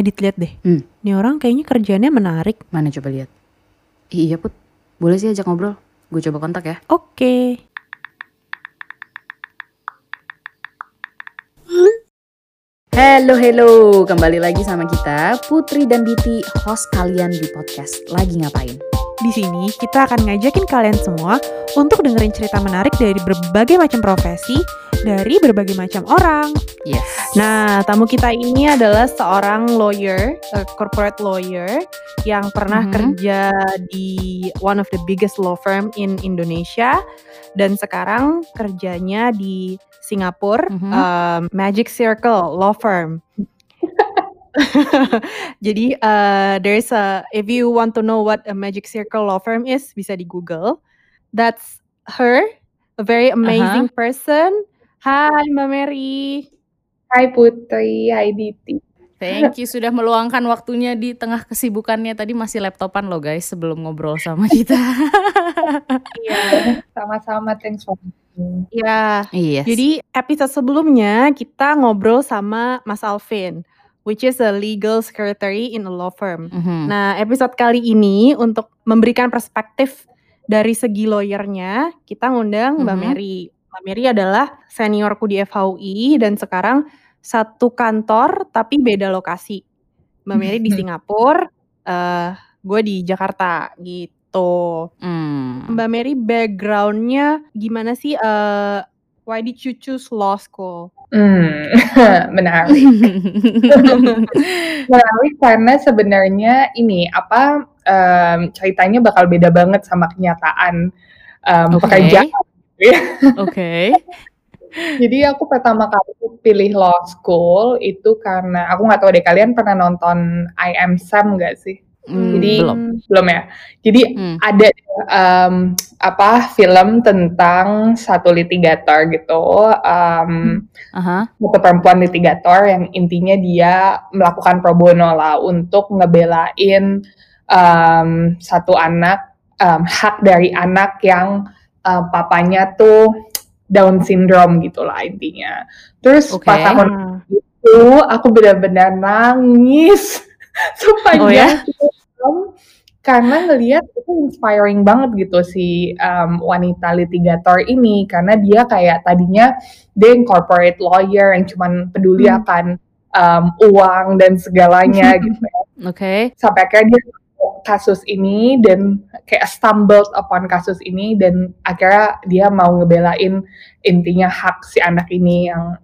Edit lihat deh. Hmm. Nih orang kayaknya kerjaannya menarik. Mana coba lihat. Ih, iya put, boleh sih ajak ngobrol. Gue coba kontak ya. Oke. Hello, hello. Kembali lagi sama kita, Putri dan Diti, host kalian di podcast Lagi Ngapain. Di sini kita akan ngajakin kalian semua untuk dengerin cerita menarik dari berbagai macam profesi, dari berbagai macam orang. Yes. Nah, tamu kita ini adalah seorang lawyer, a corporate lawyer yang pernah Mhm. kerja di one of the biggest law firm in Indonesia dan sekarang kerjanya di Singapura, Mhm. um, Magic Circle Law Firm. Jadi uh, there's a if you want to know what a Magic Circle Law Firm is, bisa di Google. That's her, a very amazing person. Hai Mbak Mary. Hai Putri, hai Diti. Thank you sudah meluangkan waktunya di tengah kesibukannya. Tadi masih laptopan loh guys sebelum ngobrol sama kita. Iya. Sama-sama, thanks for. Ya. Iya. Jadi episode sebelumnya kita ngobrol sama Mas Alvin, which is a legal secretary in a law firm. Mhm. Nah, episode kali ini untuk memberikan perspektif dari segi lawyernya, kita ngundang Mbak Mhm. Mary. Mbak Mary adalah seniorku di FHUI dan sekarang satu kantor tapi beda lokasi. Mbak Mary di Singapura, eh gue di Jakarta gitu. Hmm. Mbak Mary backgroundnya gimana sih? eh why did you choose law school? Hmm, menarik. Menarik karena sebenarnya ini apa em, ceritanya bakal beda banget sama kenyataan em, Oke. pekerjaan. Oke. Jadi aku pertama kali pilih law school itu karena aku nggak tahu deh kalian pernah nonton I Am Sam nggak sih? Hmm, Jadi- belum. Belum ya. Jadi Hmm. ada em, apa film tentang satu litigator gitu. em, Aha. satu perempuan litigator yang intinya dia melakukan pro bono lah untuk ngebelain em, satu anak em, hak dari anak yang em, papanya tuh Down syndrome gitulah intinya. Terus Oke. pas aku Ah, itu aku benar-benar nangis Oh ya? Film karena ngelihat itu inspiring banget gitu si um, wanita litigator ini karena dia kayak tadinya dia corporate lawyer yang cuman peduli Hmm. akan um, uang dan segalanya gitu ya. Oke. sampai akhirnya dia kasus ini dan kayak stumbled upon kasus ini dan akhirnya dia mau ngebelain intinya hak si anak ini yang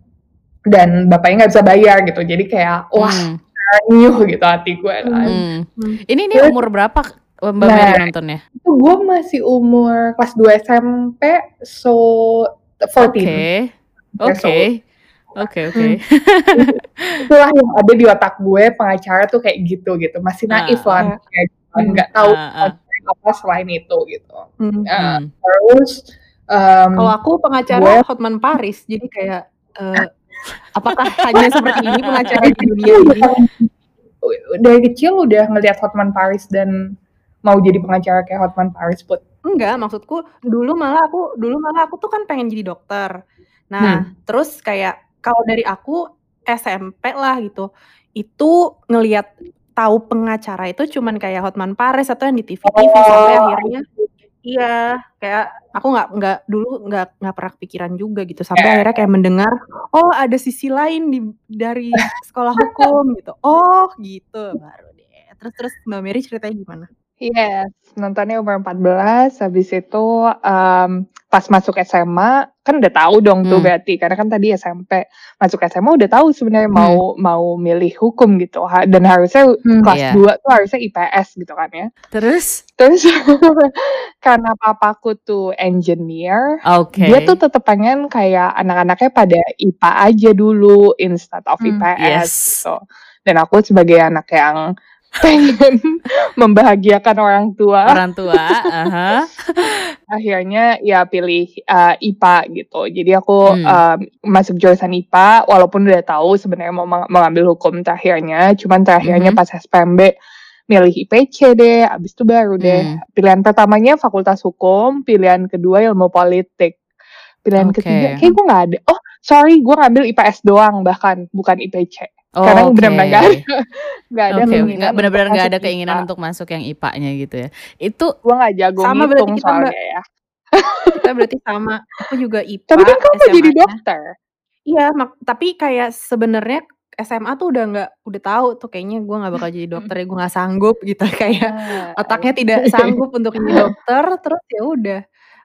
dan bapaknya nggak bisa bayar gitu jadi kayak wah Hmm. Nyuh gitu hati gue kan Hmm. hmm. Ini ini Terus- umur berapa Mbak Nah. Mary nontonnya? itu gue masih umur kelas 2 SMP so 14 Oke. Oke. Oke, oke. itulah yang ada di otak gue pengacara tuh kayak gitu gitu masih naif Ah, lah ah. kayak Hmm. nggak tahu Ah, ah. apa selain itu gitu Hmm. Hmm. terus um, Kalau aku pengacara gue- Hotman Paris, jadi kayak eh, apakah hanya seperti ini pengacara di dunia ini? dari kecil udah ngelihat Hotman Paris dan mau jadi pengacara kayak Hotman Paris put. Enggak, maksudku dulu malah aku dulu malah aku tuh kan pengen jadi dokter. Nah, terus kayak kalau dari aku SMP lah gitu, itu ngelihat tahu pengacara itu cuman kayak Hotman Paris atau yang di TV-TV sampai Oh. akhirnya iya kayak aku nggak nggak dulu nggak nggak pernah kepikiran juga gitu sampai Ya. akhirnya kayak mendengar oh ada sisi lain di dari sekolah hukum gitu oh gitu baru deh terus terus Mbak Mary ceritanya gimana? Yes, nontonnya umur 14, habis itu um, pas masuk SMA kan udah tahu dong tuh Hmm. berarti karena kan tadi SMP masuk SMA udah tahu sebenarnya Hmm. mau mau milih hukum gitu Ha- dan harusnya Hmm. kelas Iya. 2 tuh harusnya IPS gitu kan ya. Terus? Terus karena papaku tuh engineer, dia tuh tetep pengen kayak anak-anaknya pada IPA aja dulu instead of Hmm, IPS yes. gitu. Dan aku sebagai anak yang pengen membahagiakan orang tua, Orang tua. Aha. akhirnya ya pilih uh, IPA gitu. Jadi aku Hmm. um, masuk jurusan IPA walaupun udah tahu sebenarnya mau meng- mengambil hukum terakhirnya, cuman terakhirnya Mhm. pas SPMB milih IPC deh, abis itu baru deh. Hmm. Pilihan pertamanya fakultas hukum, pilihan kedua ilmu politik. Pilihan Oke. ketiga kayak gue nggak ada. Oh, sorry, gue ngambil IPS doang bahkan bukan IPC. Oh, Karena oke. benar-benar nggak ada nggak ada Oke, keinginan benar-benar nggak ada keinginan IPA. untuk masuk yang IPA-nya gitu ya. Itu Gua nggak jago Sama berarti ngitung kita, soalnya ya. Kita berarti sama. Aku juga IPA Tapi kan kamu jadi dokter. Iya, mak tapi kayak sebenarnya SMA tuh udah nggak udah tahu tuh kayaknya gue nggak bakal jadi dokter ya, gue nggak sanggup gitu kayak Ah, otaknya tidak sanggup untuk jadi dokter, terus ya udah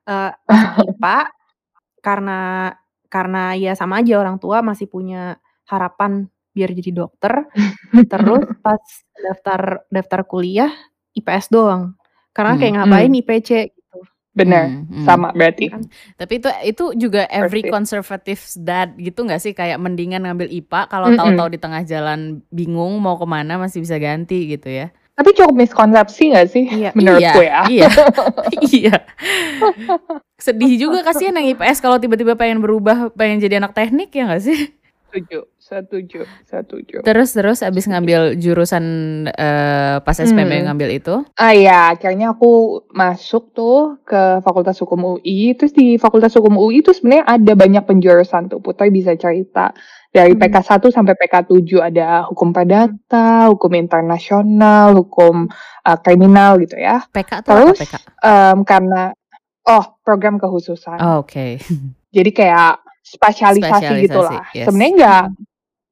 eee, masuk IPA karena karena ya sama aja orang tua masih punya harapan biar jadi dokter. Terus pas daftar daftar kuliah IPS doang. Karena kayak Hmm. ngapain Hmm. IPC gitu. Bener, Hmm, hmm. sama berarti. Kan. Tapi itu itu juga every conservative dad gitu nggak sih kayak mendingan ngambil IPA kalau Mm-mm. tahu-tahu di tengah jalan bingung mau ke mana masih bisa ganti gitu ya. Tapi cukup miskonsepsi nggak sih? Iya. Menurutku iya, ya. iya, iya. Sedih juga kasihan yang IPS kalau tiba-tiba pengen berubah pengen jadi anak teknik ya nggak sih? Setuju, setuju, setuju. Terus terus abis ngambil jurusan eh, pas SPM Hmm. ngambil itu, Ah ya, akhirnya aku masuk tuh ke Fakultas Hukum UI. Terus di Fakultas Hukum UI itu sebenarnya ada banyak penjurusan tuh. Putri bisa cerita dari Hmm. PK 1 sampai PK 7 ada hukum perdata, hukum internasional, hukum uh, kriminal gitu ya. PK Terus PK? em, karena oh program kekhususan. Oh, Oke. Jadi kayak spesialisasi gitu Spesialisasi, lah. yes. Sebenarnya nggak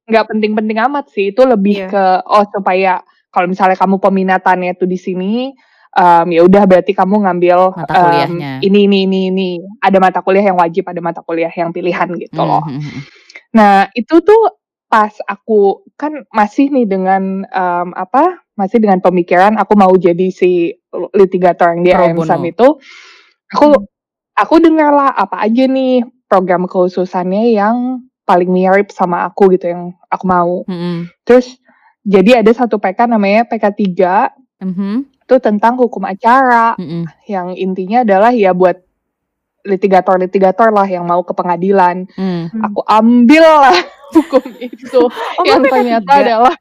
nggak penting-penting amat sih. Itu lebih Iya. ke oh supaya kalau misalnya kamu peminatannya tuh di sini em, ya udah berarti kamu ngambil Mata kuliahnya. ini ini ini ini. Ada mata kuliah yang wajib, ada mata kuliah yang pilihan gitu loh. Hmm. Nah, itu tuh pas aku kan masih nih dengan em, apa? Masih dengan pemikiran aku mau jadi si litigator yang di AMSAM itu. Aku aku dengar lah apa aja nih program kekhususannya yang paling mirip sama aku gitu yang aku mau. Hmm, hmm. Terus jadi ada satu PK namanya PK 3 Mhm, itu tentang hukum acara hmm, hmm. yang intinya adalah ya buat litigator-litigator lah yang mau ke pengadilan. Hmm. Hmm. Aku ambil lah hukum itu Oh, yang ternyata 3? adalah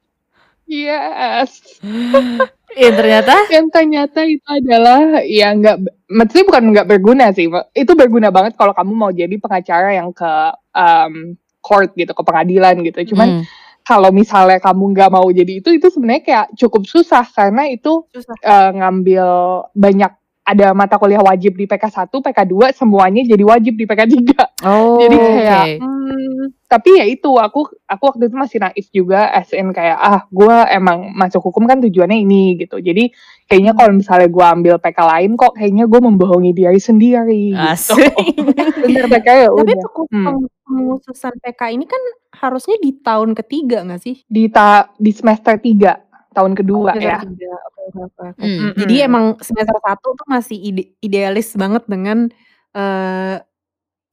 yes Iya ternyata yang ternyata itu adalah ya nggak maksudnya bukan nggak berguna sih itu berguna banget kalau kamu mau jadi pengacara yang ke um, court gitu ke pengadilan gitu cuman Hmm. kalau misalnya kamu nggak mau jadi itu itu sebenarnya kayak cukup susah karena itu Susah. eh, ngambil banyak ada mata kuliah wajib di PK 1, PK 2 semuanya jadi wajib di PK 3. Oh, Jadi kayak, oke. Hmm. Tapi ya itu aku aku waktu itu masih naif juga as in kayak ah gue emang masuk hukum kan tujuannya ini gitu. Jadi kayaknya kalau misalnya gue ambil PK lain kok kayaknya gue membohongi diri sendiri gitu. Asik. Bener, PK ya Tapi udah. Hmm. pengususan PK ini kan harusnya di tahun ketiga nggak sih? Di ta di semester 3 tahun kedua Semester ya. tiga. Oke. Hmm. Jadi Mm-mm. emang semester satu tuh masih ide- idealis banget dengan eh,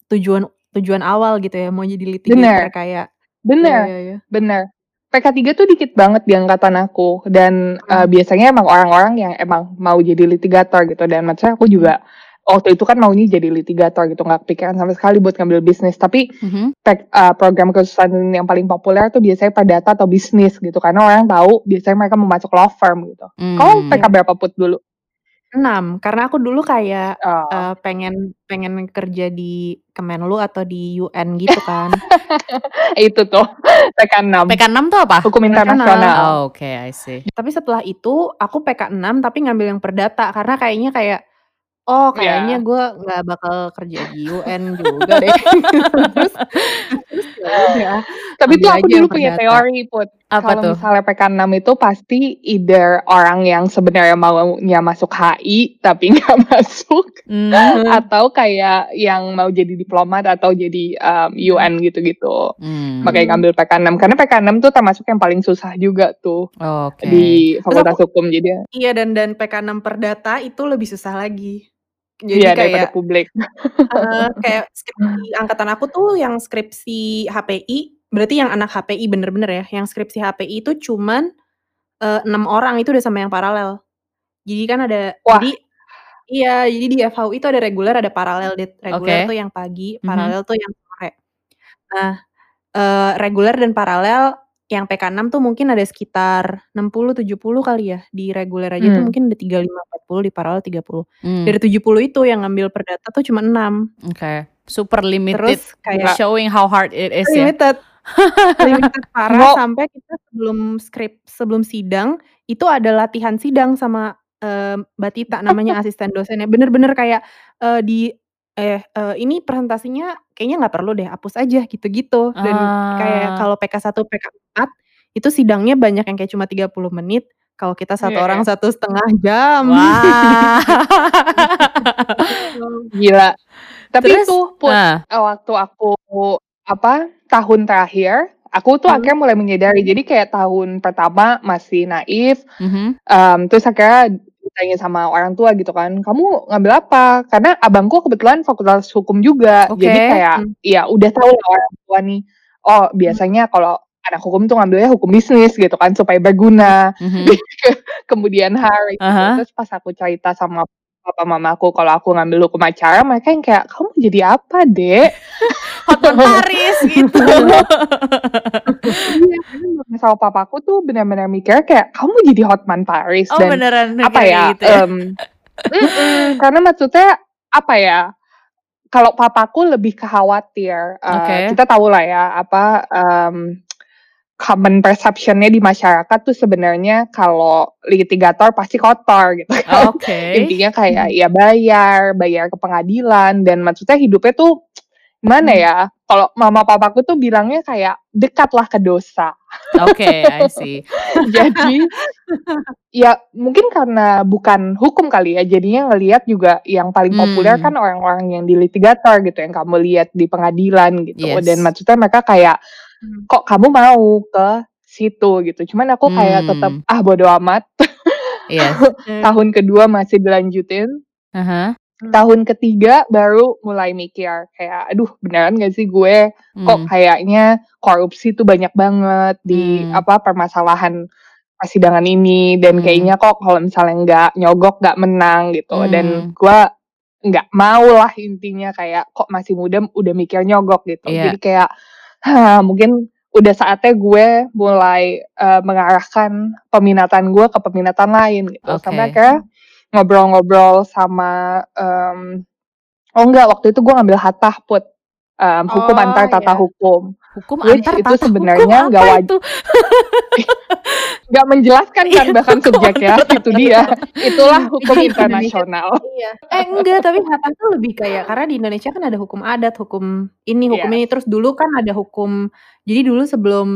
tujuan tujuan awal gitu ya mau jadi litigator Bener. kayak Bener. ya, ya, ya. Bener. PK 3 tuh dikit banget di angkatan aku dan Hmm. eh, biasanya emang orang-orang yang emang mau jadi litigator gitu dan maksudnya aku juga waktu itu kan maunya jadi litigator gitu nggak kepikiran sama sekali buat ngambil bisnis tapi pek- eh, program kekhususan yang paling populer tuh biasanya perdata atau bisnis gitu karena orang tahu biasanya mereka mau masuk law firm gitu. Hmm. Kamu PK berapa put dulu? Enam karena aku dulu kayak Oh. eh, pengen pengen kerja di Kemenlu atau di UN gitu kan itu tuh PK 6 PK 6 tuh apa? hukum PK internasional. Oh, Oke, I see. tapi setelah itu aku PK 6 tapi ngambil yang perdata karena kayaknya kayak oh kayaknya Iya. gue nggak bakal kerja di UN juga deh terus terus ya udah Tapi tuh ambil aku aja dulu yang punya perdata. teori put Apa kalau tuh? misalnya PK 6 itu pasti either orang yang sebenarnya maunya masuk HI tapi nggak masuk Hmm. atau kayak yang mau jadi diplomat atau jadi um, UN gitu-gitu. Hmm. Makanya ngambil PK 6 karena PK 6 tuh termasuk yang paling susah juga tuh Oke. di Fakultas Hukum jadi iya dan dan PK 6 perdata itu lebih susah lagi jadi iya kayak publik. eh, kayak skripsi angkatan aku tuh yang skripsi HPI berarti yang anak HPI bener-bener ya yang skripsi HPI itu cuman eh, enam orang itu udah sama yang paralel jadi kan ada Wah. jadi iya jadi di FHU itu ada reguler ada paralel reguler Oke. tuh yang pagi Mhm. paralel tuh yang sore nah eh, reguler dan paralel yang PK6 tuh mungkin ada sekitar 60-70 kali ya di reguler aja tuh Hmm. mungkin ada 35-40 di paralel 30 Hmm. dari 70 itu yang ngambil perdata tuh cuma 6 Oke. Super limited. terus kayak Showing how hard it is ya. limited Limited parah Ngo sampai kita sebelum skrip sebelum sidang, itu ada latihan sidang sama, eee, Mbak Tita namanya asisten dosennya. Bener-bener kayak, eee, di eh, eee, "Ini presentasinya kayaknya nggak perlu deh, hapus aja," gitu-gitu. Dan kayak Ah. kalau PK 1, PK 4 itu sidangnya banyak yang kayak cuma 30 menit, kalau kita satu Iya orang iya. 1,5 jam. Wah. Gila. Tapi Terus? itu Heeh. eee, waktu aku apa, tahun terakhir, aku tuh Mhm. akhirnya mulai menyadari. Jadi kayak tahun pertama masih naif, Mhm. mmm, terus akhirnya ditanya sama orang tua gitu kan, "Kamu ngambil apa?" Karena abangku kebetulan fakultas hukum juga. Jadi Oke. kayak Mmm. ya udah tahu lah orang tua nih, oh Mmm. biasanya kalau anak hukum tuh ngambilnya hukum bisnis gitu kan, supaya berguna Mhm. di kemudian hari gitu. hah. Terus pas aku cerita sama papa mamaku kalau aku ngambil hukum acara, mereka yang kayak, "Kamu jadi apa, Dek?" Hotman Paris gitu. Iya, sama papaku tuh benar-benar mikirnya kayak, "Kamu jadi Hotman Paris?" Oh, Dan beneran apa mikir ya, gitu mhm, karena maksudnya apa ya, kalau papaku lebih khawatir, eee, Oke. kita tahu lah ya apa, mmm, common perception-nya di masyarakat tuh sebenarnya kalau litigator pasti kotor gitu kan. Oke. Intinya kayak ya bayar, bayar ke pengadilan dan maksudnya hidupnya tuh gimana Mmm. ya, kalau mama papaku tuh bilangnya kayak, "Dekatlah ke dosa." Oke, I see. Jadi, ya mungkin karena bukan hukum kali ya, jadinya ngelihat juga yang paling populer kan orang-orang yang di litigator gitu, yang kamu lihat di pengadilan gitu. Dan Yes. maksudnya mereka kayak, Mmm. "Kok kamu mau ke situ?" Gitu. Cuman aku kayak tetep, Mmm. "Ah, bodo amat." Yes. Mmm. Tahun kedua masih dilanjutin. Ah hah. Mmm. Tahun ketiga baru mulai mikir kayak, "Aduh beneran nggak sih gue, kok Mmm. kayaknya korupsi tuh banyak banget di Mmm. apa, permasalahan persidangan ini dan Mmm. kayaknya kok kalau misalnya nggak nyogok nggak menang," gitu. Dan Mmm. gua nggak mau lah intinya kayak, kok masih muda udah mikir nyogok gitu. Iya. Jadi kayak, mungkin udah saatnya gue mulai, eee, mengarahkan peminatan gue ke peminatan lain gitu. Sampai Oke. akhirnya ngobrol-ngobrol sama, mmm oh enggak, waktu itu gue ngambil Hattah Put, mmm, hukum Oh, antar tata iya. hukum. Hukum Which antar itu hukum sebenarnya nggak apa waj itu? nggak menjelaskan kan Iya, bahkan hukum subjeknya, itu dia. hukum. Itulah hukum Iya, Indonesia internasional. iya. Eh, enggak, tapi Hattah tuh lebih kayak karena di Indonesia kan ada hukum adat, hukum ini, hukum ini, Yes. terus dulu kan ada hukum jadi dulu sebelum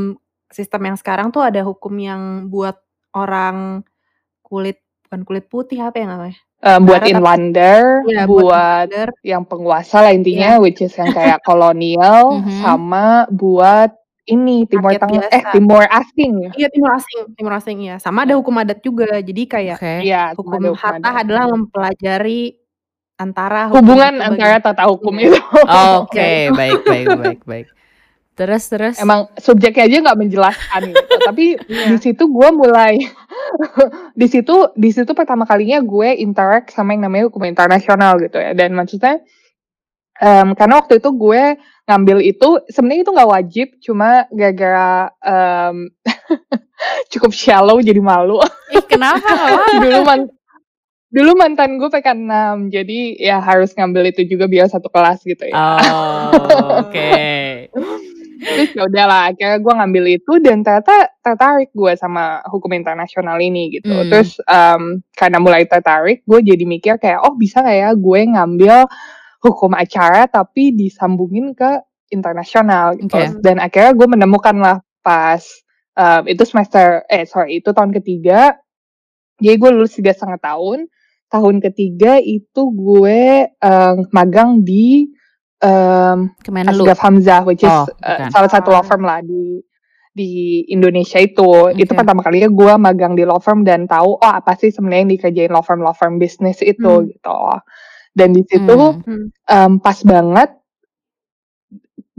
sistem yang sekarang tuh ada hukum yang buat orang kulit bukan kulit putih, apa ya namanya? Eee, buat tapi inlander, iya, buat buat inlander. yang penguasa lah intinya, which is yang kayak kolonial, Mhm. sama buat ini, Timur Tengah eh. Timur Asing. Iya, timur asing timur asing, iya. Sama ada hukum adat juga. Jadi kayak. Iya, sama hukum hukum Hattah adat. adalah mempelajari antara hukum Hubungan antara tata hukum itu. Oke, Iya, itu. baik baik baik baik. Terus terus? Emang subjeknya aja nggak menjelaskan gitu. Tapi di Iya. situ gue mulai di situ di situ pertama kalinya gue interact sama yang namanya hukum internasional gitu ya. Dan maksudnya, mmm, karena waktu itu gue ngambil itu sebenarnya itu nggak wajib, cuma gara-gara, mmm, cukup shallow jadi malu. Ih, kenapa? Dulu man dulu mantan gue PK 6, jadi ya harus ngambil itu juga biar satu kelas gitu ya. Oh, oke. Terus ya udahlah, akhirnya gue ngambil itu dan ternyata tertarik gue sama hukum internasional ini gitu. Mmm. Terus, mmm, karena mulai tertarik, gue jadi mikir kayak, "Oh bisa nggak ya gue ngambil hukum acara tapi disambungin ke internasional," gitu. Oke. Dan akhirnya gue menemukan lah pas, mmm, itu semester eh sorry itu tahun ketiga, jadi gue lulus 3,5 tahun. Tahun ketiga itu gue, eee, magang di, mmm, Kemenlu? Asgaf Hamzah, which is, Oh, bukan. salah satu law firm lah di di Indonesia itu. Itu Oke. pertama kalinya gue magang di law firm dan tahu, oh apa sih sebenarnya yang dikerjain law firm-law firm bisnis itu Mmm. gitu. Dan di situ. Mmm. mmm, pas banget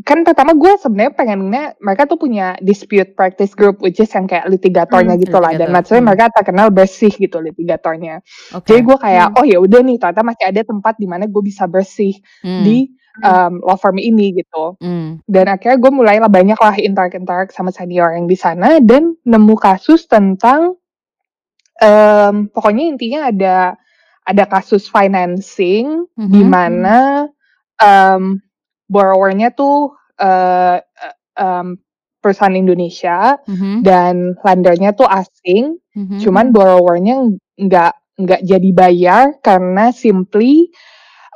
kan pertama gue sebenarnya pengennya mereka tuh punya dispute practice group, which is yang kayak litigatornya Mmm. gitu lah. Dan maksudnya mmm. mereka terkenal bersih gitu litigatornya. Jadi Oke. gue kayak, Mmm. oh ya udah nih ternyata masih ada tempat di mana gue bisa bersih Mmm. di, Mmm, law firm ini gitu. Mmm. Dan akhirnya gue mulailah banyak lah interact-interact sama senior yang di sana dan nemu kasus tentang, mmm, pokoknya intinya ada ada kasus financing di Mhm. mana, mmm, borrower-nya tuh, e mmm, perusahaan Indonesia Mhm. dan lendernya tuh asing, Mhm. cuman borrowernya nggak nggak jadi bayar karena simply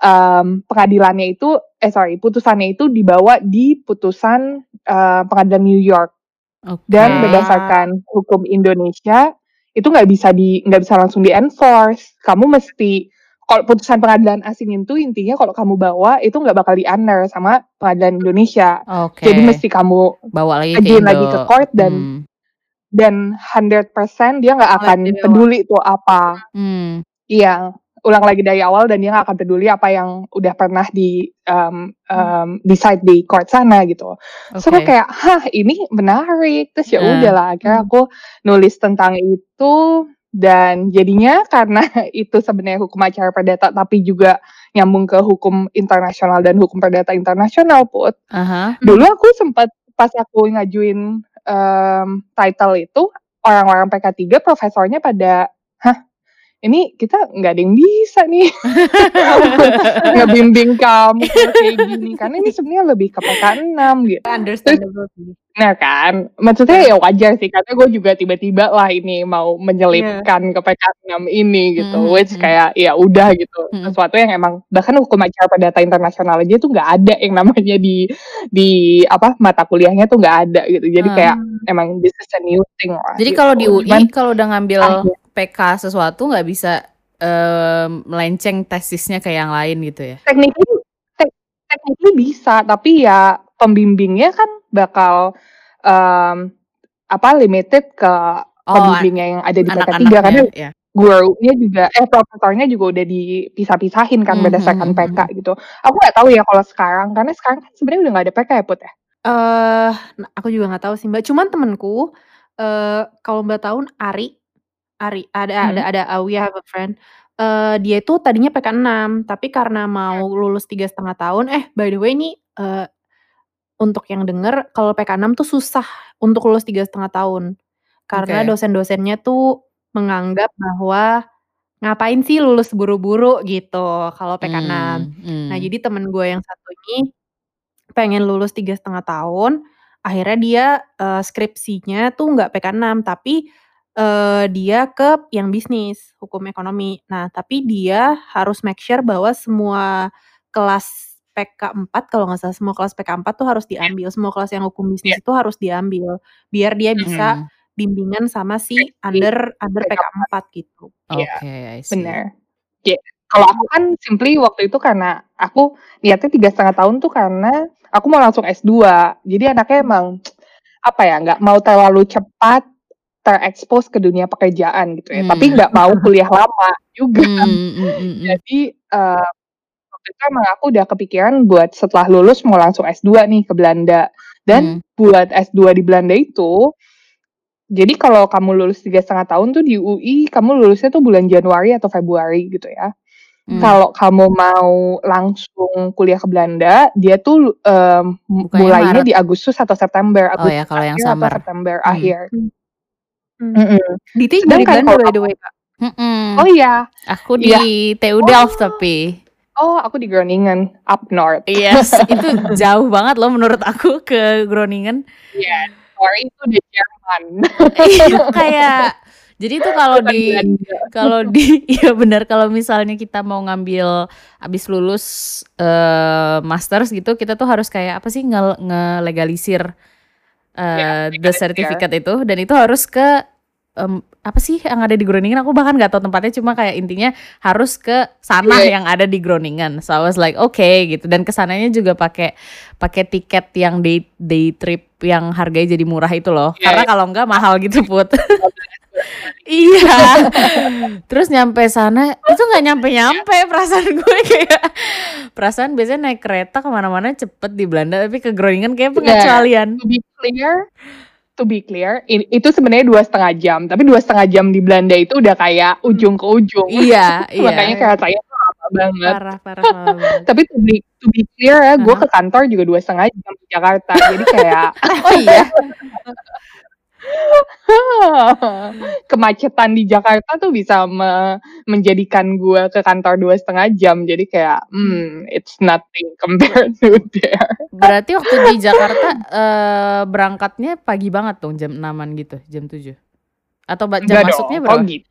um, pengadilannya itu eh sorry putusannya itu dibawa di putusan uh, pengadilan New York Oke. dan berdasarkan hukum Indonesia itu nggak bisa di nggak bisa langsung di enforce kamu mesti kalau putusan pengadilan asing itu intinya kalau kamu bawa itu nggak bakal di honor sama pengadilan Indonesia Oke. jadi mesti kamu bawa lagi ke Indo. lagi ke court dan Hmm. dan 100% dia nggak akan peduli itu apa Hmm. Iya, ulang lagi dari awal dan dia nggak akan peduli apa yang udah pernah di um, um, decide di court sana gitu. So Oke. aku kayak, hah ini menarik. Terus ya Nah. udahlah, akhirnya Hmm. aku nulis tentang itu dan jadinya karena itu sebenarnya hukum acara perdata tapi juga nyambung ke hukum internasional dan hukum perdata internasional put. Aha. Dulu aku sempat pas aku ngajuin um, title itu orang-orang PK3 profesornya pada, ini kita nggak ada yang bisa nih ngebimbing kamu kayak gini karena ini sebenarnya lebih ke PK6 gitu. Understandable. Nah kan, maksudnya ya wajar sih karena gue juga tiba-tiba lah ini mau menyelipkan ke PK6 ini gitu, Mhm, which mhm. kayak ya udah gitu Mhm. sesuatu yang emang bahkan hukum acara perdata internasional aja tuh nggak ada yang namanya di di apa mata kuliahnya tuh nggak ada gitu. Jadi Ah. kayak emang this is a new thing lah. Jadi gitu. kalau di UI kalau udah ngambil akhir- PK sesuatu nggak bisa em, melenceng tesisnya ke yang lain gitu ya? technically te- bisa tapi ya pembimbingnya kan bakal um, apa limited ke Oh, pembimbingnya yang ada di PK3 karena anak-anaknya ya. gurunya juga eh profesornya juga udah dipisah-pisahin kan Mhm, berdasarkan mhm. PK gitu. Aku nggak tahu ya kalau sekarang karena sekarang kan sebenarnya udah nggak ada PK ya Put ya. Eh, nah, aku juga nggak tahu sih Mbak. Cuman temenku, eh kalau Mbak tahu Ari, Ari ada ada Hmm. ada uh, we have a friend. Eh dia itu tadinya PK6 tapi karena mau lulus tiga setengah tahun, eh by the way nih eh, untuk yang denger kalau PK6 tuh susah untuk lulus tiga setengah tahun karena Oke. dosen-dosennya tuh menganggap bahwa ngapain sih lulus buru-buru gitu kalau PK6. Hmm, Nah hmm. jadi temen gue yang satu ini pengen lulus tiga setengah tahun, akhirnya dia eh, skripsinya tuh nggak PK6 tapi eh, dia ke yang bisnis hukum ekonomi. Nah tapi dia harus make sure bahwa semua kelas PK4 kalau nggak salah semua kelas PK4 tuh harus diambil, semua kelas yang hukum bisnis itu harus diambil biar dia bisa Hmm. bimbingan sama si under under PK4. PK4 gitu. Iya, Oke, I see. bener. Ya, kalau aku kan simply waktu itu karena aku niatnya tiga setengah tahun tuh karena aku mau langsung S2. Jadi anaknya emang apa ya nggak mau terlalu cepat terekspos ke dunia pekerjaan gitu ya. Tapi Hmm. nggak mau kuliah lama juga. Hmm, hmm, hmm, hmm. Jadi eh, waktu itu emang aku udah kepikiran buat setelah lulus mau langsung S2 nih ke Belanda. Dan Hmm. buat S2 di Belanda itu, jadi kalau kamu lulus tiga setengah tahun tuh di UI, kamu lulusnya tuh bulan Januari atau Februari gitu ya. Hmm. Kalau kamu mau langsung kuliah ke Belanda, dia tuh Bukanya mulainya Maret. di Agustus atau September, Oh Agustus ya, kalau yang atau. September Hmm. akhir. Hmm. Mm-mm. Diti dari Sedangkan Belanda kalau by the way kak. Mm-mm. oh iya, Aku iya, di TU Delft tapi. oh aku di Groningen, up north. Yes, itu jauh banget loh menurut aku ke Groningen. Iya, sorry itu di Jerman, Iya kayak jadi itu kalau di kalau di iya benar kalau misalnya kita mau ngambil abis lulus eh masters gitu kita tuh harus kayak apa sih nge ngelegalisir Ya, eh the legalisir. certificate itu dan itu harus ke em, apa sih yang ada di Groningen? Aku bahkan nggak tahu tempatnya cuma kayak intinya harus ke sana Iya. yang ada di Groningen. So I was like oke gitu. Dan ke sananya juga pakai pakai tiket yang day day trip yang harganya jadi murah itu loh. Iya, karena iya. kalau enggak mahal gitu put. Iya. Terus nyampe sana itu nggak nyampe nyampe perasaan gue. Kayak perasaan biasanya naik kereta ke mana-mana cepet di Belanda tapi ke Groningen kayak Benar. pengecualian. To be clear, to be clear, itu sebenarnya dua setengah jam. Tapi dua setengah jam di Belanda itu udah kayak ujung ke ujung. iya iya Makanya kayak saya tuh lama banget. parah parah parah banget. Tapi to be, to be clear ya, gue Aha. ke kantor juga dua setengah jam di Jakarta. Jadi kayak oh iya Kemacetan di Jakarta tuh bisa me menjadikan gue ke kantor dua setengah jam. Jadi kayak, hmm, it's nothing compared to there. Berarti waktu di Jakarta, uh, berangkatnya pagi banget dong jam enaman gitu, jam tujuh Atau jam Enggak masuknya dong. Oh berapa? gitu.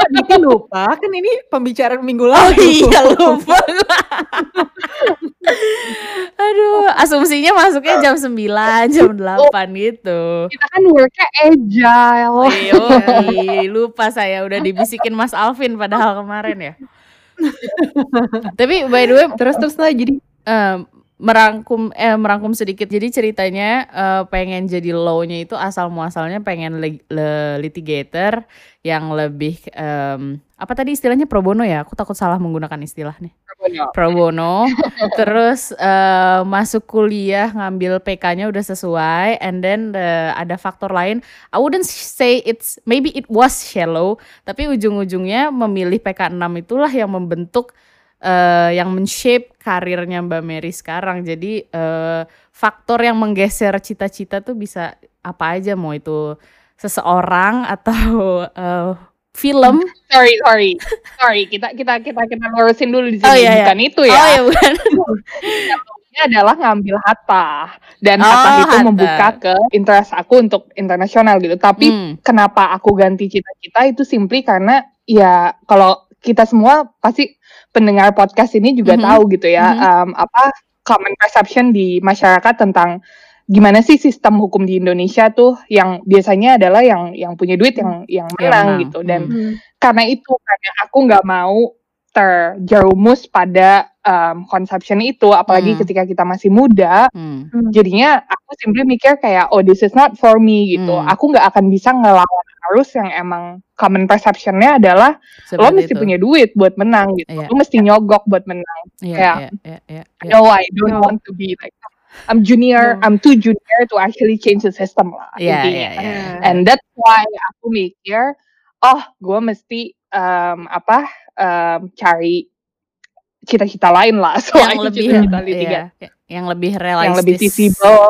Kok Diti lupa? Kan ini pembicaraan minggu oh lalu. Oh iya lupa. Aduh, asumsinya masuknya jam 9, jam 8 gitu. Kita kan worknya agile. Ayo, lupa saya udah dibisikin Mas Alvin padahal kemarin ya. Tapi by the way, terus terus lah jadi um, merangkum eh merangkum sedikit. Jadi ceritanya uh, pengen jadi law-nya itu asal muasalnya pengen le, le, litigator yang lebih um, apa tadi istilahnya pro bono ya? Aku takut salah menggunakan istilah nih. Pro bono. Terus uh, masuk kuliah ngambil PK-nya udah sesuai and then uh, ada faktor lain. I wouldn't say it's maybe it was shallow, tapi ujung-ujungnya memilih PK 6 itulah yang membentuk uh, yang men-shape karirnya Mbak Mary sekarang. Jadi uh, faktor yang menggeser cita-cita tuh bisa apa aja mau itu seseorang atau uh, film. Sorry, sorry, sorry. Kita kita kita kita lurusin dulu di sini. Oh, iya, iya. Bukan itu ya. Oh iya bukan. Ini adalah ngambil hatta dan oh, hatta itu hatta. membuka ke interest aku untuk internasional gitu. Tapi hmm. kenapa aku ganti cita-cita itu simply karena ya kalau kita semua pasti pendengar podcast ini juga mm -hmm. tahu gitu ya mm -hmm. um, apa common perception di masyarakat tentang gimana sih sistem hukum di Indonesia tuh yang biasanya adalah yang yang punya duit yang yang menang ya, gitu dan mm -hmm. karena itu karena aku nggak mau terjerumus pada um, conception itu apalagi hmm. ketika kita masih muda hmm. jadinya aku simply mikir kayak oh this is not for me gitu hmm. aku nggak akan bisa ngelawan arus yang emang common perceptionnya adalah Seperti lo mesti itu. punya duit buat menang gitu yeah. lo mesti nyogok buat menang yeah, kayak yeah, yeah, yeah, yeah. no I don't no. want to be like I'm junior, no. I'm too junior to actually change the system lah yeah, Yeah, yeah. And that's why aku mikir, oh gue mesti um, apa um, cari cita-cita lain lah soal yang lebih cita-cita iya, yang lebih realistis yang lebih visible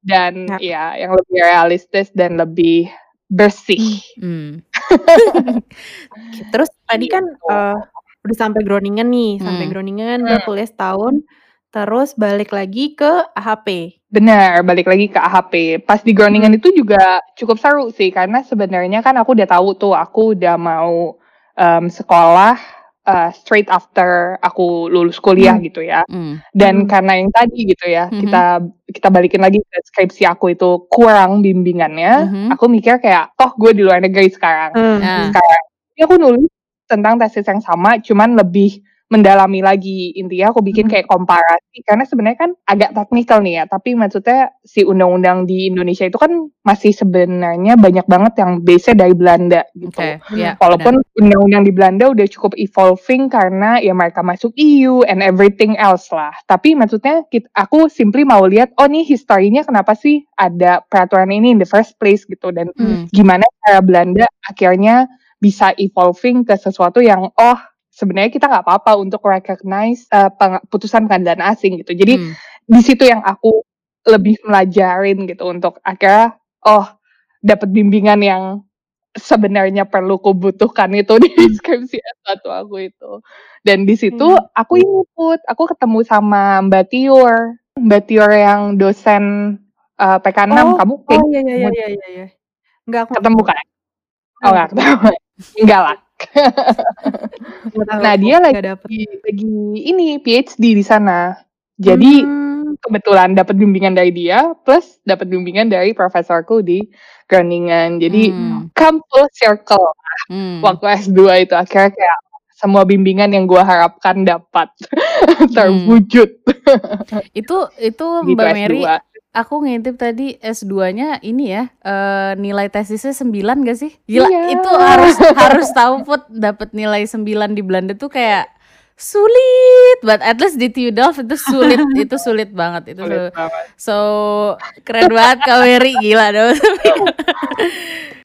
dan ya. ya yang lebih realistis dan lebih bersih. Hmm. Terus tadi kan uh, udah sampai Groningen nih, hmm. sampai Groningen hmm. udah kuliah setahun, terus balik lagi ke AHP. Benar, balik lagi ke AHP. Pas di Groningen hmm. itu juga cukup seru sih, karena sebenarnya kan aku udah tahu tuh aku udah mau um, sekolah uh, straight after aku lulus kuliah hmm. gitu ya. Hmm. Dan hmm. karena yang tadi gitu ya, hmm. kita kita balikin lagi ke skripsi aku itu kurang bimbingannya, hmm. aku mikir kayak toh gue di luar negeri sekarang. Hmm. Sekarang ini aku nulis tentang tesis yang sama, cuman lebih mendalami lagi. Intinya aku bikin hmm. kayak komparasi karena sebenarnya kan agak teknikal nih ya tapi maksudnya si undang-undang di Indonesia itu kan masih sebenarnya banyak banget yang base dari Belanda gitu. Okay, yeah, walaupun undang-undang di Belanda udah cukup evolving karena ya mereka masuk EU and everything else lah. Tapi maksudnya kita, aku simply mau lihat oh nih historinya kenapa sih ada peraturan ini in the first place gitu. Dan hmm. gimana cara Belanda akhirnya bisa evolving ke sesuatu yang oh sebenarnya kita nggak apa-apa untuk recognize uh, putusan pengadilan asing gitu. Jadi hmm. di situ yang aku lebih melajarin gitu untuk akhirnya oh dapat bimbingan yang sebenarnya perlu kubutuhkan itu di hmm. skripsi S1 aku itu. Dan di situ hmm. aku input, aku ketemu sama Mbak Tiur, Mbak Tiur yang dosen uh, PK6, oh, kamu Oh iya iya iya iya iya. Enggak aku ketemu kan? Oh enggak ketemu. enggak lah nah dia lagi lagi ini PhD di sana. Jadi hmm. kebetulan dapat bimbingan dari dia plus dapat bimbingan dari profesorku di Groningen. Jadi hmm. full circle hmm. waktu S2 itu akhirnya kayak semua bimbingan yang gue harapkan dapat terwujud. Hmm. itu itu gitu Mbak Mary Aku ngintip tadi S2-nya ini ya, uh, nilai tesisnya 9 gak sih? Gila, iya. itu harus harus tahu Put dapat nilai 9 di Belanda tuh kayak sulit but at least di Tudor itu sulit itu sulit banget itu sulit banget. so keren banget Mary gila dong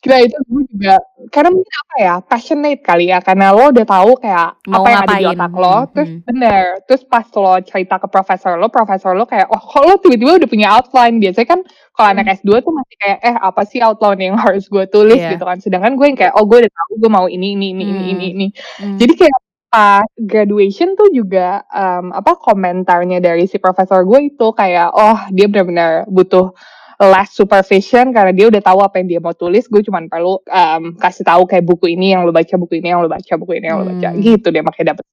Kira itu gue juga karena mungkin apa ya, passionate kali ya, karena lo udah tahu kayak Mau apa yang ada di ngapain, otak lo, mhm terus bener, terus pas lo cerita ke profesor lo, profesor lo kayak, "Oh kok lo tiba-tiba udah punya outline?" Biasanya kan kalau anak Mhm. S2 tuh masih kayak, "Eh apa sih outline yang harus gue tulis?" Iya. Gitu kan. Sedangkan gue yang kayak, "Oh gue udah tahu gue mau ini ini ini ini ini ini." mmm. Jadi kayak pas graduation tuh juga, mmm, apa, komentarnya dari si profesor gue itu kayak, oh dia benar-benar butuh less supervision karena dia udah tahu apa yang dia mau tulis, gue cuman perlu, mmm, kasih tahu kayak buku ini yang lo baca, buku ini yang lo baca, buku ini yang lo baca, Mmm. gitu deh makanya dapet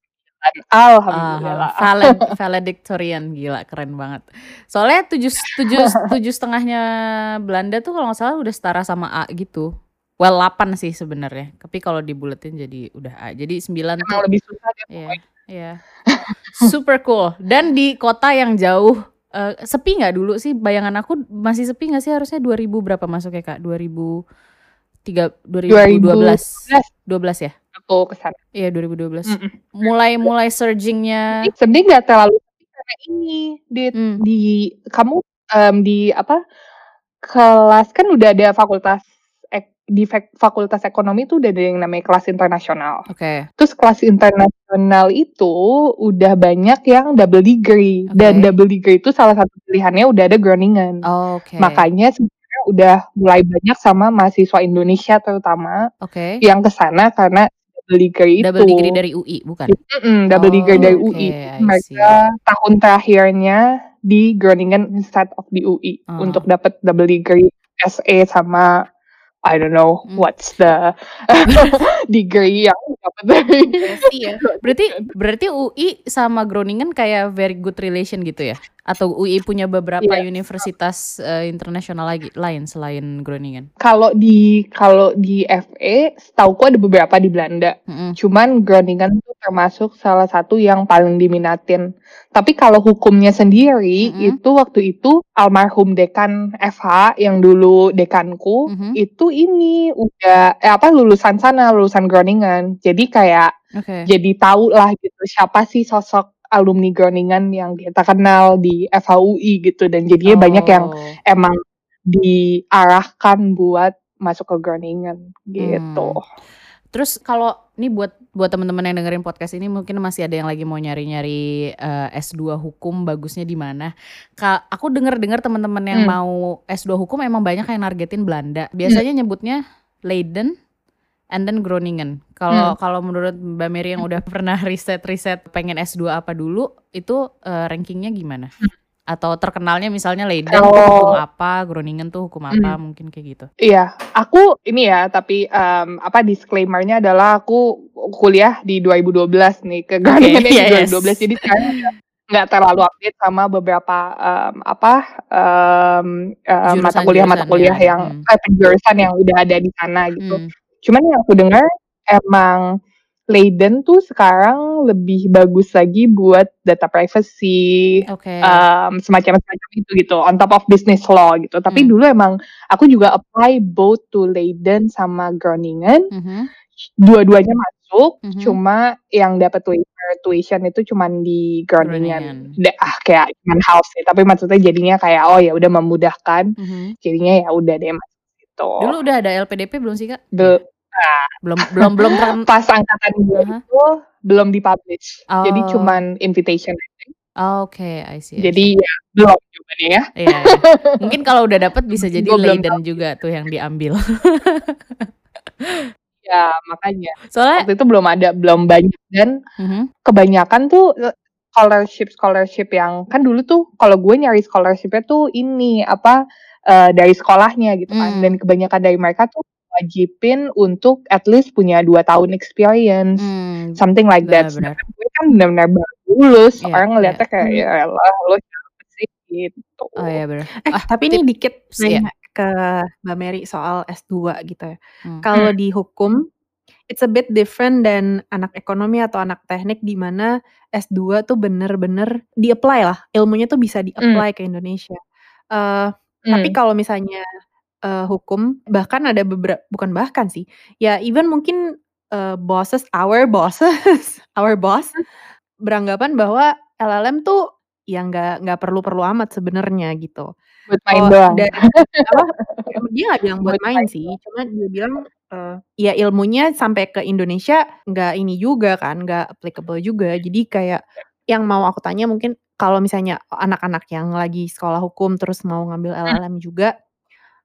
9. Aha, Alhamdulillah. valed valedictorian, gila keren banget. Soalnya tujuh tujuh tujuh setengahnya Belanda tuh kalau nggak salah udah setara sama A gitu. Well 8 sih sebenarnya, tapi kalau dibuletin jadi udah A. Jadi 9 Emang tuh lebih susah iya pokoknya. iya. Super cool dan di kota yang jauh, eee, sepi nggak dulu sih? Bayangan aku masih sepi nggak sih harusnya 2000 berapa masuknya, Kak? 2003 2012? 2012 12 ya? aku ke sana. Iya 2012. Mhm. Mulai mulai surging-nya sebenarnya nggak terlalu karena ini, Dit, Mmm. di kamu, mmm, di apa, kelas kan udah ada fakultas di fakultas ekonomi tuh udah ada yang namanya kelas internasional. Oke. Terus kelas internasional itu udah banyak yang double degree dan Oke. double degree itu salah satu pilihannya udah ada Groningen. Oke. Makanya sebenarnya udah mulai banyak sama mahasiswa Indonesia terutama Oke. yang ke sana karena double degree itu. Double degree dari UI bukan? Mhm, double degree dari Oh, UI. Mereka tahun terakhirnya di Groningen instead of di UI Oh. untuk dapat double degree SA sama I don't know Mmm. what's the degree yang dapat dari Besi ya. Berarti berarti UI sama Groningen kayak very good relation gitu ya? Atau UI punya beberapa Iya. universitas, eee, internasional lagi lain selain Groningen? Kalau di kalau di FE setahuku ada beberapa di Belanda. Mhm. Cuman Groningen tuh termasuk salah satu yang paling diminatin. Tapi kalau hukumnya sendiri Mhm. itu waktu itu almarhum dekan FH yang dulu dekanku Mhm. itu ini udah eh, apa lulusan sana, lulusan Groningen. Jadi kayak Oke. jadi tahu lah gitu siapa sih sosok alumni Groningen yang kita kenal di FHUI gitu dan jadinya banyak yang Oh. emang diarahkan buat masuk ke Groningen gitu. Mmm. Terus kalau nih buat buat teman-teman yang dengerin podcast ini mungkin masih ada yang lagi mau nyari-nyari, eee, S2 hukum bagusnya di mana. Aku denger-dengar teman-teman yang Mmm. mau S2 hukum emang banyak yang nargetin Belanda. Biasanya nyebutnya Leiden and then Groningen. Kalau Mmm. kalau menurut Mbak Mary yang udah pernah riset-riset pengen S2 apa dulu, itu, eee, ranking-nya gimana? Mmm. Atau terkenalnya misalnya Leiden tuh hukum apa, Groningen tuh hukum apa, Mmm. mungkin kayak gitu. Iya, aku ini ya tapi, mmm, apa disclaimer-nya adalah aku kuliah di 2012 nih, ke Oke, Groningennya di iya, 2012 yes. jadi sekarang nggak terlalu update sama beberapa, mmm, apa, mmm, eee, mata kuliah-mata Jurusan-jurusan kuliah yang yang mhm. eh, penjurusan yang udah ada di sana gitu. Mmm. Cuman yang aku dengar emang Leiden tuh sekarang lebih bagus lagi buat data privacy, Oke. mmm, semacam-semacam itu gitu, on top of business law gitu. Tapi Mmm. dulu emang aku juga apply both to Leiden sama Groningen. Mhm. Dua-duanya masuk, Mhm. cuma yang dapat tuition itu cuman di Groningen. Groningen. Ah, kayak cuman house sih, tapi maksudnya jadinya kayak, oh ya udah memudahkan, Mhm. jadinya ya udah deh situ. Dulu udah ada LPDP belum sih, Kak? Be ah. Belum belum belum Pas angkatan gue Aha. itu belum di-publish, jadi Oh. cuman invitation aja. Oke, I see I see. Jadi ya belum jawabannya ya. Iya iya. Mungkin kalau udah dapet bisa jadi Leiden juga tuh yang diambil. Ya makanya. Soalnya Waktu itu belum ada, belum banyak dan Mhm. kebanyakan tuh, eee, scholarship-scholarship yang kan dulu tuh kalau gue nyari scholarship-nya tuh ini, apa, eee, dari sekolahnya gitu kan, dan Mmm. kebanyakan dari mereka tuh wajibin untuk at least punya 2 tahun experience, Mmm, something like that. Sedangkan gue kan benar-benar baru lulus, Iya orang ngeliatnya kayak, Mmm. "Ya elah lu siapa sih?" Gitu. Oh iya benar. Eh, Ah, tapi ini dikit iya. nanya ke Mbak Mary soal S2 gitu ya. Mmm. Kalau Mmm. di hukum, it's a bit different dan anak ekonomi atau anak teknik di mana S2 tuh bener-bener di-apply lah, ilmunya tuh bisa di-apply ke Indonesia. Eee, tapi Mmm. kalau misalnya, eee, hukum bahkan ada bebera bukan bahkan sih, ya even mungkin, eee, bosses, our bosses, our boss Mmm. beranggapan bahwa LLM tuh ya nggak nggak perlu-perlu amat sebenarnya gitu. Buat main Oh, doang. dari apa, dia nggak bilang buat Buat main main sih, doang. cuma dia bilang, eee, ya ilmunya sampai ke Indonesia nggak ini juga kan, nggak applicable juga. Jadi kayak yang mau aku tanya mungkin kalau misalnya anak-anak yang lagi sekolah hukum terus mau ngambil. LLM juga,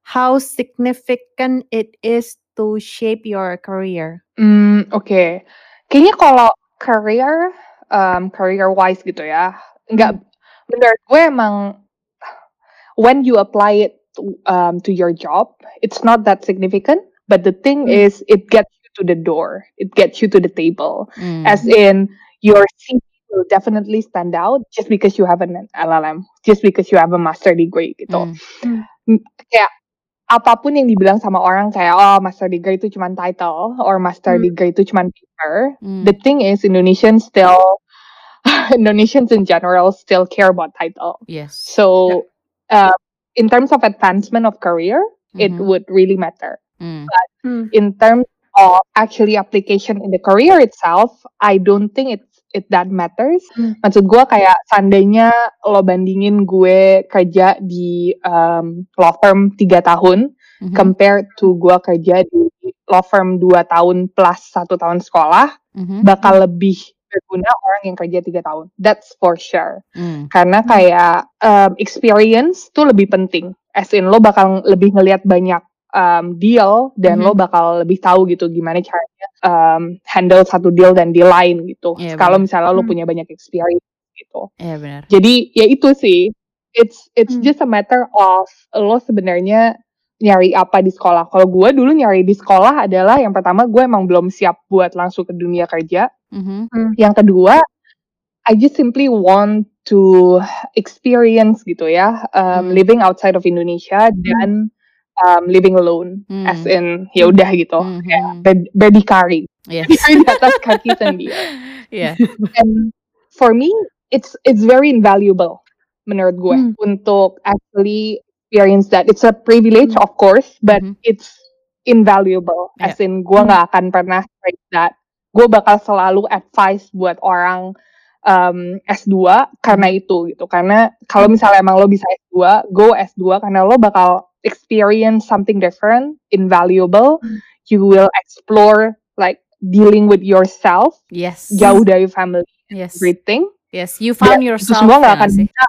how significant it is to shape your career? Mmm, oke. Kayaknya kalau career, mmm, career wise gitu ya, nggak Mmm. menurut gue emang when you apply it to, um, to your job, it's not that significant, but the thing Mmm. is it gets you to the door, it gets you to the table. As Mmm. in your CV will definitely stand out just because you have an LLM, just because you have a master degree gitu. Mmm. Mmm, kayak apapun yang dibilang sama orang kayak, "Oh, master degree itu cuman title," or "Master Mmm. degree itu cuman paper." Hmm. The Mmm. thing is Indonesians still Indonesians in general still care about title. Yes. Ya. So, uh, in terms of advancement of career, it Mhm. would really matter. Mmm. But Mmm. in terms of actually application in the career itself, I don't think it's it that matters. Mmm. Maksud gue kayak seandainya lo bandingin gue kerja di, mmm, law firm 3 tahun, Mhm. compared to gue kerja di law firm 2 tahun plus 1 tahun sekolah, Mhm. bakal lebih berguna orang yang kerja 3 tahun. That's for sure. Mmm. Karena kayak, mmm, experience tuh lebih penting. As in lo bakal lebih ngelihat banyak, mmm, deal dan lo Mhm. bakal lebih tahu gitu gimana caranya, mmm, handle satu deal dan deal lain gitu. Iya, Kalau misalnya lo Mmm. punya banyak experience gitu. Iya, benar. Jadi ya itu sih, it's it's Mmm. just a matter of lo sebenarnya nyari apa di sekolah. Kalau gue dulu nyari di sekolah adalah yang pertama gue emang belum siap buat langsung ke dunia kerja. Mhm. Mmm. Yang kedua, I just simply want to experience gitu ya, mmm, Mmm. living outside of Indonesia Mmm. dan, mmm, living alone. As Mmm. in ya udah gitu, kayak Mhm. bed berdikari. Yes. Di atas kaki sendiri. Iya. And for me, it's it's very invaluable menurut gue Mmm. untuk actually experience that. It's a privilege Mmm. of course, but Mhm. it's invaluable. Iya. As in gue Mmm. nggak akan pernah trade that. Gue bakal selalu advice buat orang, mmm, S2 karena Mhm. itu gitu. Karena kalau Mmm. misalnya emang lo bisa S2, go S2 karena lo bakal experience something different, invaluable. Mmm. You will explore like dealing with yourself, Yes. jauh dari family Yes. everything. Yes, you Dan found itu yourself semua ya nggak nggak akan sih? bisa.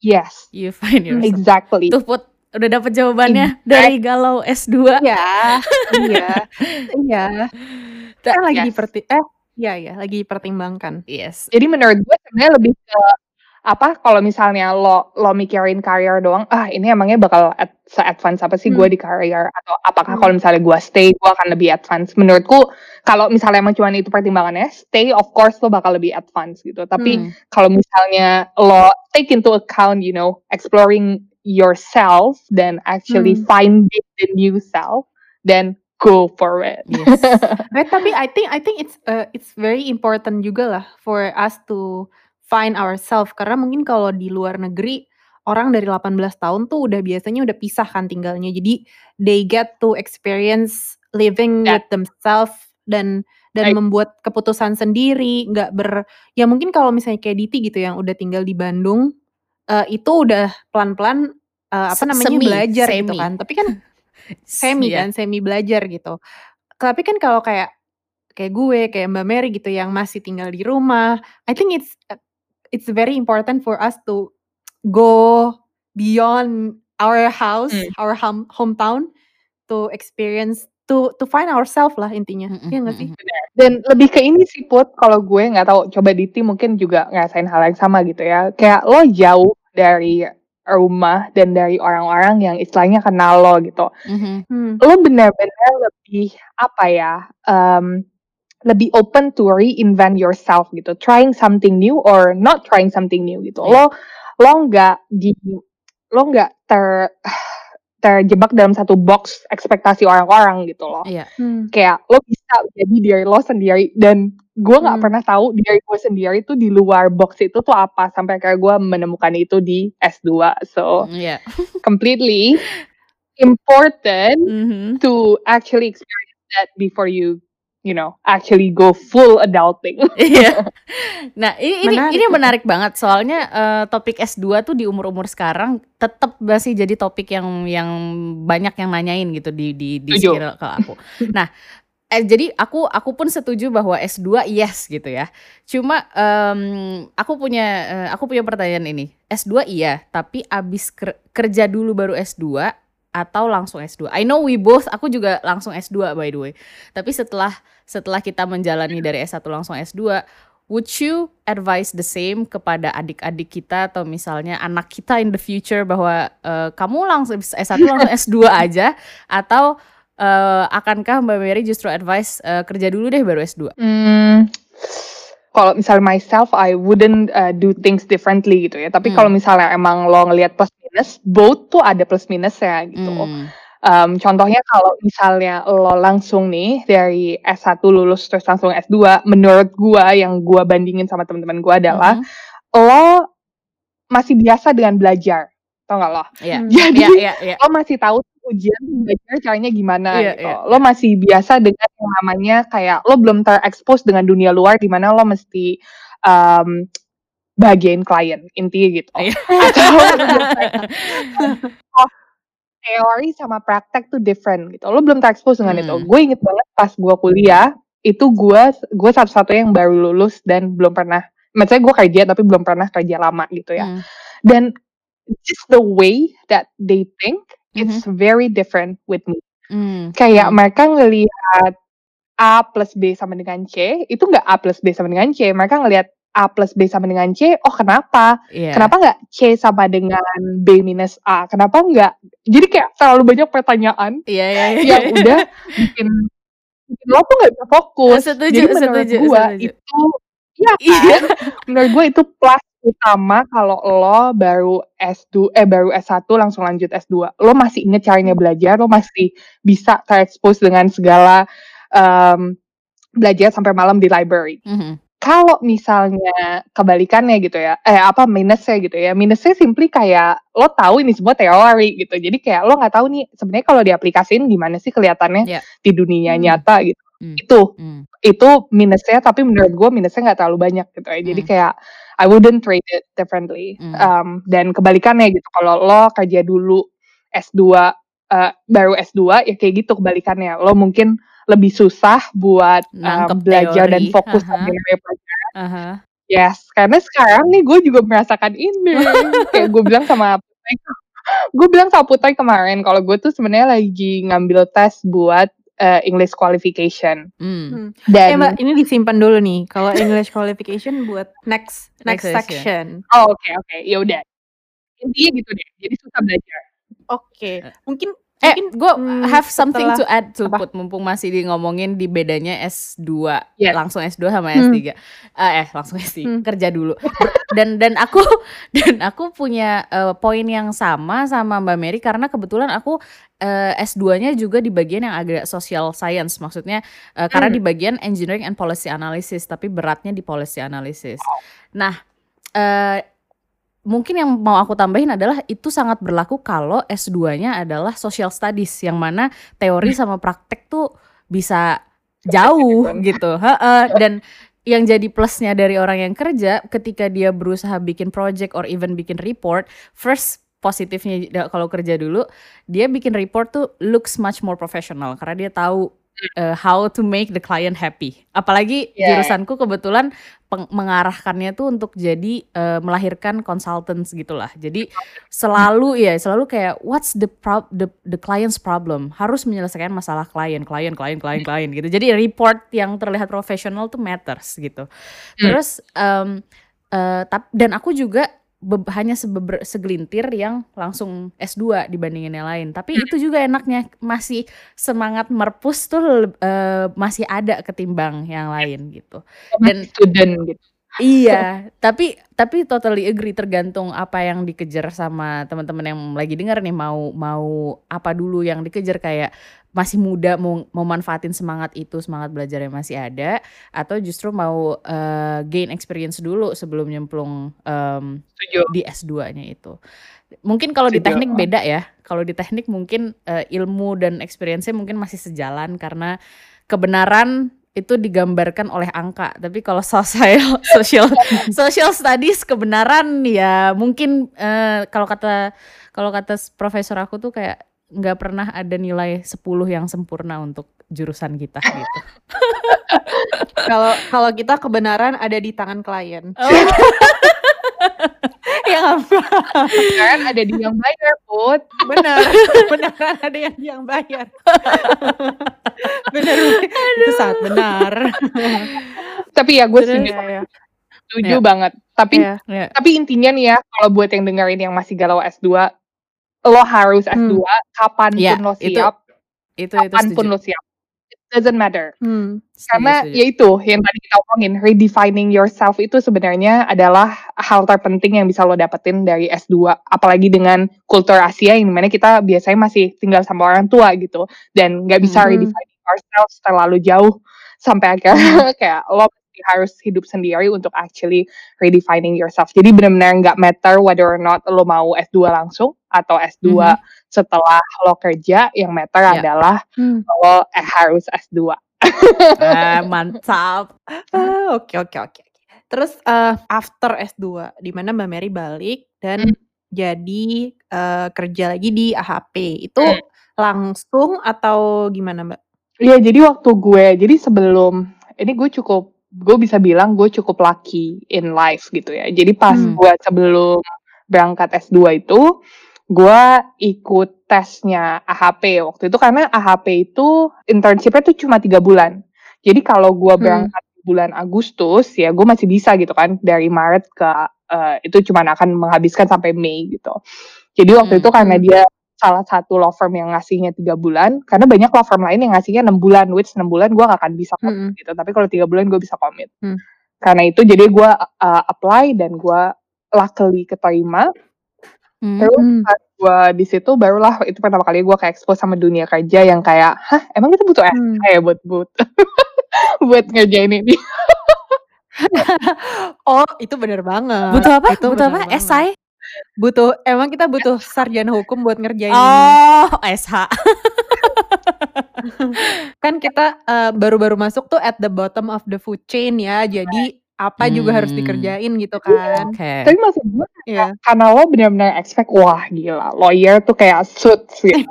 Yes. You find yourself. Exactly. Tuh Put, udah dapet jawabannya Exact dari galau S2. Iya, iya, iya. Ta Kan lagi Yes. diperti eh, iya iya, lagi dipertimbangkan. Yes. Jadi menurut gue sebenarnya lebih ke apa, kalau misalnya lo lo mikirin karir doang, "Ah, ini emangnya bakal ad se-advance apa sih gue Mmm. di karir?" Atau apakah Mmm. kalau misalnya gue stay, gue akan lebih advance. Menurutku kalau misalnya emang cuman itu pertimbangannya, stay of course lo bakal lebih advance gitu. Tapi Mmm. kalau misalnya lo take into account, you know, exploring yourself dan actually Mmm. finding the new self, then go for it. Yes. Tapi I think I think it's, eee, it's very important juga lah for us to find ourself. Karena mungkin kalau di luar negeri, orang dari 18 tahun tuh udah biasanya udah pisah kan tinggalnya. Jadi they get to experience living Ya. with themselves dan dan Right. membuat keputusan sendiri, nggak ber ya mungkin kalau misalnya kayak Diti gitu yang udah tinggal di Bandung, eee, itu udah pelan-pelan, eee, apa namanya, semi belajar gitu semi. kan. Tapi kan semi Iya. kan, semi belajar gitu. Tapi kan kalau kayak kayak gue, kayak Mbak Mary gitu yang masih tinggal di rumah, I think it's, it's very important for us to go beyond our house, Mmm. our home hometown to experience to to find ourself lah intinya. Mhm Iya nggak sih? Dan lebih ke ini sih Put, kalau gue nggak tahu, coba Diti mungkin juga ngerasain hal yang sama gitu ya. Kayak lo jauh dari rumah dan dari orang-orang yang istilahnya kenal lo gitu. Mhm. Mmm. Lo benar-benar lebih apa ya, mmm, lebih open to reinvent yourself gitu. Trying something new or not trying something new gitu. Iya. Lo lo nggak di lo nggak ter terjebak dalam satu box ekspektasi orang-orang gitu loh. Iya. Mmm. Kayak lo bisa jadi diri lo sendiri dan gue nggak Mmm. pernah tahu diri gue sendiri tuh di luar box itu tuh apa sampai kayak gue menemukan itu di S2. So Iya. completely important Mhm. to actually experience that before you you know actually go full adulting. Iya. Nah, ini ini Menarik ini menarik banget soalnya eh, topik S2 tuh di umur-umur sekarang tetap masih jadi topik yang yang banyak yang nanyain gitu di di di ke aku. Nah, eh, jadi aku aku pun setuju bahwa S2 yes gitu ya. Cuma em, aku punya eh, aku punya pertanyaan ini. S2 iya, tapi abis ker- kerja dulu baru S2 atau langsung S2. I know we both, aku juga langsung S2 by the way. Tapi setelah setelah kita menjalani dari S1 langsung S2, would you advise the same kepada adik-adik kita atau misalnya anak kita in the future bahwa eh, kamu langsung S1 langsung S2 aja atau eh, akankah Mbak Mary justru advice eh, kerja dulu deh baru S2? Hmm, kalau misalnya myself, I wouldn't uh, do things differently gitu ya. Tapi Hmm. kalau misalnya emang lo ngelihat plus minus, both tuh ada plus minusnya gitu. Hmm. Um, contohnya kalau misalnya lo langsung nih dari S1 lulus terus langsung S2, menurut gua yang gua bandingin sama teman-teman gua adalah Mhm. lo masih biasa dengan belajar, tau gak lo? Iya. Hmm. Jadi Iya, iya, iya. lo masih tahu ujian belajar caranya gimana Iya, gitu. iya. Lo masih biasa dengan yang namanya kayak lo belum terekspos dengan dunia luar di mana lo mesti um, bahagiain klien intinya gitu. Iya. Atau oh, teori sama praktek tuh different gitu. Lo belum terekspos dengan itu. Hmm. Gue inget banget pas gue kuliah itu gue gue satu-satunya yang baru lulus dan belum pernah maksudnya gue kerja tapi belum pernah kerja lama gitu ya Hmm. dan just the way that they think it's very different with me Hmm. kayak Hmm. mereka ngelihat A plus B sama dengan C itu nggak A plus B sama dengan C mereka ngelihat A plus B sama dengan C oh kenapa Iya. kenapa nggak C sama dengan B minus A kenapa nggak jadi kayak terlalu banyak pertanyaan Iya, iya, iya. yang udah bikin, bikin lo tuh nggak bisa fokus Setuju, jadi menurut setuju. itu iya Iya. kan menurut gue itu plus utama kalau lo baru S2 eh baru S1 langsung lanjut S2 lo masih inget caranya belajar lo masih bisa terekspos dengan segala em, belajar sampai malam di library Mhm. Kalau misalnya kebalikannya gitu ya eh apa minusnya gitu ya minusnya simply kayak lo tahu ini semua teori gitu jadi kayak lo nggak tahu nih sebenarnya kalau diaplikasiin gimana sih kelihatannya Iya. di dunia Hmm. nyata gitu Hmm. itu Hmm. itu minusnya tapi menurut gue minusnya nggak terlalu banyak gitu ya jadi Hmm. kayak I wouldn't trade it differently Hmm. Um, dan kebalikannya gitu kalau lo kerja dulu S2 eh, baru S2 ya kayak gitu kebalikannya lo mungkin lebih susah buat um, Nangkep belajar dan teori. fokus Aha. sama pelajaran Aha. yes karena sekarang nih gue juga merasakan ini kayak gue bilang sama Putai gue bilang sama Putai kemarin kalau gue tuh sebenarnya lagi ngambil tes buat eh, English qualification Hmm. Hmm. dan Eh mbak, ini disimpan dulu nih. Kalau English qualification buat next Next next section. Oh oke oke ya udah intinya gitu deh jadi susah belajar Oke, mungkin Eh, gue hmm, have something to setelah- add to apa? Put, mumpung masih di ngomongin di bedanya S2, Yes. langsung S2 sama Hmm. S3. Eh, eh, langsung S3, Hmm. kerja dulu. dan dan aku dan aku punya eh, poin yang sama sama Mbak Mary karena kebetulan aku eh, S2-nya juga di bagian yang agak social science, maksudnya karena Hmm. di bagian engineering and policy analysis, tapi beratnya di policy analysis. Nah, eh mungkin yang mau aku tambahin adalah itu sangat berlaku kalau S2-nya adalah social studies yang mana teori sama praktek tuh bisa jauh Kan. gitu. Heeh. Dan yang jadi plusnya dari orang yang kerja ketika dia berusaha bikin project or even bikin report, first positifnya kalau kerja dulu, dia bikin report tuh looks much more professional karena dia tahu uh, how to make the client happy. Apalagi Yeah. jurusanku kebetulan mengarahkannya tuh untuk jadi uh, melahirkan consultants gitulah. Jadi selalu ya selalu kayak what's the prob the the client's problem harus menyelesaikan masalah klien klien klien klien klien gitu. Jadi report yang terlihat profesional tuh matters gitu. Terus um, uh, tap- dan aku juga hanya sebeber, segelintir yang langsung S2 dibandingin yang lain. Tapi itu juga enaknya masih semangat merpus tuh uh, masih ada ketimbang yang lain gitu. Dan student gitu iya, tapi tapi totally agree tergantung apa yang dikejar sama teman-teman yang lagi dengar nih mau mau apa dulu yang dikejar kayak masih muda mau mau manfaatin semangat itu semangat belajar yang masih ada atau justru mau uh, gain experience dulu sebelum nyemplung um, setuju di S2-nya itu. Mungkin kalau di teknik beda ya. Kalau di teknik mungkin eh, ilmu dan experience-nya mungkin masih sejalan karena kebenaran itu digambarkan oleh angka. Tapi kalau social social social studies kebenaran ya mungkin uh, kalau kata kalau kata profesor aku tuh kayak nggak pernah ada nilai 10 yang sempurna untuk jurusan kita gitu. Kalau kalau kita kebenaran ada di tangan klien. Oh. ya Kebenaran ada di yang bayar, Put. Benar, beneran ada yang yang bayar. benar, itu saat benar. Tapi ya gue setuju, ya, ya. setuju ya. banget. Tapi ya, ya. tapi intinya nih ya, kalau buat yang dengerin yang masih galau S2, lo harus S2 hmm. kapan pun ya, lo siap. Itu, itu, kapan pun itu lo siap doesn't matter. Hmm, Karena ya itu yang tadi kita omongin, redefining yourself itu sebenarnya adalah hal terpenting yang bisa lo dapetin dari S2. Apalagi dengan kultur Asia yang di mana kita biasanya masih tinggal sama orang tua gitu. Dan nggak bisa hmm. redefining ourselves terlalu jauh sampai akhirnya hmm. kayak lo harus hidup sendiri untuk actually redefining yourself. Jadi benar-benar nggak matter whether or not lo mau S2 langsung atau S2 mm -hmm. setelah lo kerja, yang matter yeah. adalah mm. lo eh, harus S2. eh, mantap. Ah, oke oke oke. Terus uh, after S2 di mana Mbak Mary balik dan mm. jadi uh, kerja lagi di AHP. Itu mm. langsung atau gimana, Mbak? Iya, jadi waktu gue jadi sebelum ini gue cukup gue bisa bilang gue cukup lucky in life gitu ya. Jadi pas hmm. gue sebelum berangkat S2 itu, gue ikut tesnya AHP waktu itu karena AHP itu internshipnya tuh cuma tiga bulan. Jadi kalau gue hmm. berangkat hmm. bulan Agustus ya gue masih bisa gitu kan dari Maret ke uh, itu cuma akan menghabiskan sampai Mei gitu. Jadi waktu hmm. itu karena hmm. dia salah satu law firm yang ngasihnya tiga bulan karena banyak law firm lain yang ngasihnya enam bulan which enam bulan gue gak akan bisa komit mm. gitu. Tapi kalau tiga bulan gue bisa komit mm. karena itu jadi gue uh, apply dan gue luckily keterima. Mm. terus pas gue di situ barulah itu pertama kali gue kayak expose sama dunia kerja yang kayak hah emang kita butuh mm. ya buat buat buat ngerjain ini? Oh itu bener banget. Butuh apa? Itu butuh apa? esai Butuh emang kita butuh sarjana hukum buat ngerjain Oh, SH. Kan kita, baru baru-baru masuk tuh at the bottom of the food chain ya, jadi apa juga harus hmm. dikerjain gitu kan. Oke. Tapi maksud gue ya karena lo benar-benar expect, wah gila lawyer tuh kayak suits gitu,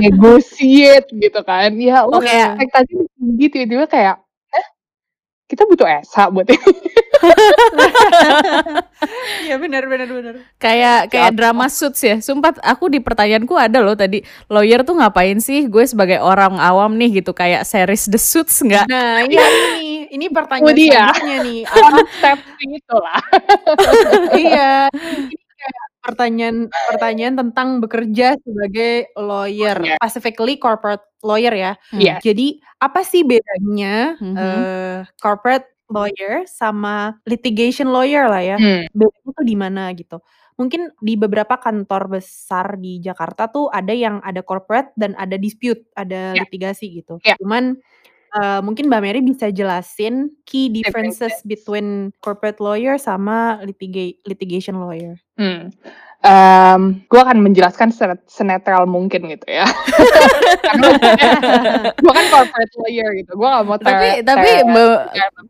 negotiate gitu kan, ya lo kayak ekspektasi tinggi tiba-tiba kayak, "Eh, kita butuh ESA buat ini." Iya benar benar benar. Kayak kayak drama suits ya. Sumpah aku di pertanyaanku ada loh tadi lawyer tuh ngapain sih? Gue sebagai orang awam nih gitu kayak series The Suits enggak? Nah, iya ini ini pertanyaan selanjutnya nih. Step itu lah. iya. Pertanyaan pertanyaan tentang bekerja sebagai lawyer, yeah. specifically corporate lawyer ya. Yeah. Jadi apa sih bedanya mm -hmm. uh, corporate lawyer sama litigation lawyer lah ya. Hmm. Bedanya tuh di mana gitu. Mungkin di beberapa kantor besar di Jakarta tuh ada yang ada corporate dan ada dispute, ada yeah. litigasi gitu. Yeah. Cuman uh, mungkin Mbak Mary bisa jelasin key differences between corporate lawyer sama litiga litigation lawyer. Hmm um, gue akan menjelaskan senetral mungkin gitu ya. gue kan corporate lawyer gitu, gue gak mau Tapi tapi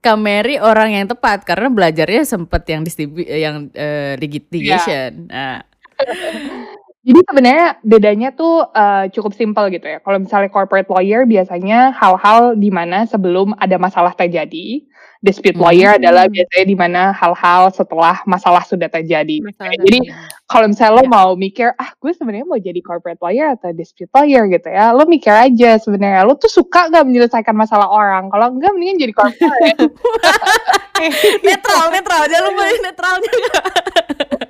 Kameri orang yang tepat karena belajarnya sempet yang distribu yang uh, litigation. Yeah. Nah. Jadi sebenarnya bedanya tuh uh, cukup simpel gitu ya. Kalau misalnya corporate lawyer biasanya hal-hal di mana sebelum ada masalah terjadi, dispute lawyer hmm. adalah biasanya di mana hal-hal setelah masalah sudah terjadi. Masalah jadi kalau misalnya lo ya. mau mikir, ah gue sebenarnya mau jadi corporate lawyer atau dispute lawyer gitu ya, lo mikir aja sebenarnya lo tuh suka gak menyelesaikan masalah orang. Kalau enggak mendingan jadi corporate lawyer. netral, netral, jangan lupa netralnya.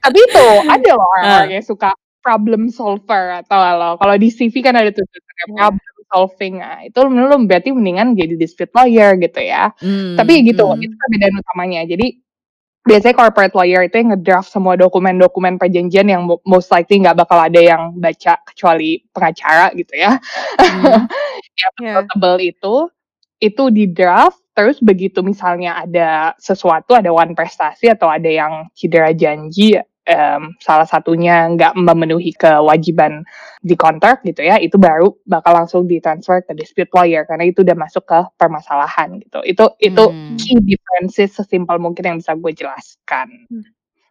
Tapi itu ada loh orang-orang uh. yang suka problem solver atau lo kalau di CV kan ada tuh yeah. problem solving. Nah, itu lu berarti mendingan jadi dispute lawyer gitu ya. Hmm, Tapi gitu, hmm. itu perbedaan utamanya. Jadi biasanya corporate lawyer itu yang ngedraft semua dokumen-dokumen perjanjian yang most likely nggak bakal ada yang baca kecuali pengacara gitu ya. Hmm. yang yeah. tebel itu itu di draft terus begitu misalnya ada sesuatu ada one prestasi atau ada yang cedera janji um, salah satunya nggak memenuhi kewajiban di kontrak gitu ya, itu baru bakal langsung ditransfer ke dispute lawyer karena itu udah masuk ke permasalahan gitu. Itu itu Hmm. key differences sesimpel mungkin yang bisa gue jelaskan. Hmm.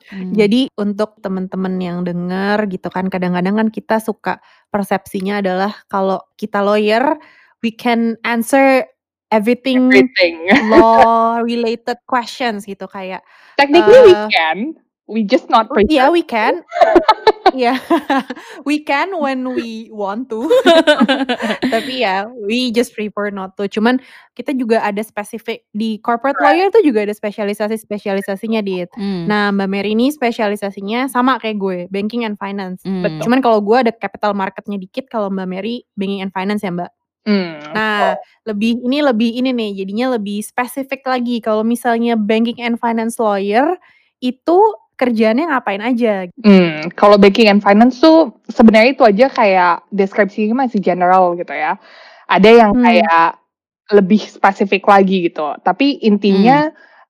Hmm. Jadi untuk teman-teman yang dengar gitu kan, kadang-kadang kan kita suka persepsinya adalah kalau kita lawyer, we can answer everything Everything. law related questions gitu kayak Technically we uh, can, we just not yeah prefer we can, yeah we can when we want to. Tapi ya we just prefer not to. Cuman kita juga ada spesifik di corporate Correct. lawyer tuh juga ada spesialisasi-spesialisasinya Dit. Hmm. Nah Mbak Mary ini spesialisasinya sama kayak gue, banking and finance. Betul. Cuman kalau gue ada capital marketnya dikit, kalau Mbak Mary banking and finance ya Mbak. Hmm, Nah, betul. lebih ini lebih ini nih, jadinya lebih spesifik lagi. Kalau misalnya banking and finance lawyer itu kerjaannya ngapain aja? Hmm, kalau banking and finance tuh sebenarnya itu aja kayak deskripsinya masih general gitu ya. Ada yang Hmm. kayak lebih spesifik lagi gitu. Tapi Hmm. intinya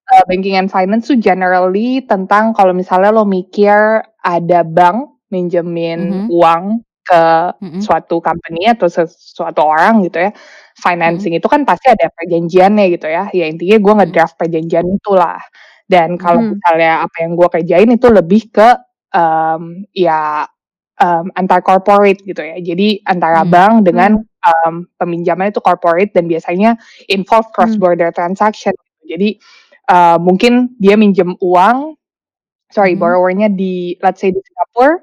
uh, banking and finance tuh generally tentang kalau misalnya lo mikir ada bank minjemin Mhm. uang ke Mhm. suatu company atau sesuatu orang gitu ya. Financing itu kan pasti ada perjanjiannya gitu ya. Ya intinya gue ngedraft perjanjian itulah. Dan kalau Mhm. misalnya apa yang gue kerjain itu lebih ke um, ya um, antar corporate gitu ya. Jadi antara Hmm. bank dengan um, peminjaman itu corporate dan biasanya involve cross Hmm. border transaction. Jadi uh, mungkin dia minjem uang, sorry Mhm. borrowernya di let's say di Singapura,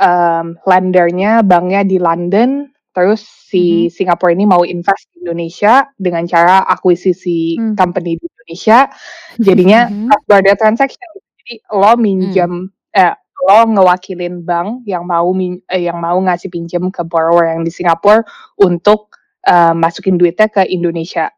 um, lendernya banknya di London, terus si Mhm. Singapura ini mau invest di Indonesia dengan cara akuisisi Hmm. company di Indonesia, jadinya cross border transaction. Jadi lo Hmm. minjem eh, lo ngewakilin bank yang mau min eh, yang mau ngasih pinjam ke borrower yang di Singapura untuk uh, masukin duitnya ke Indonesia.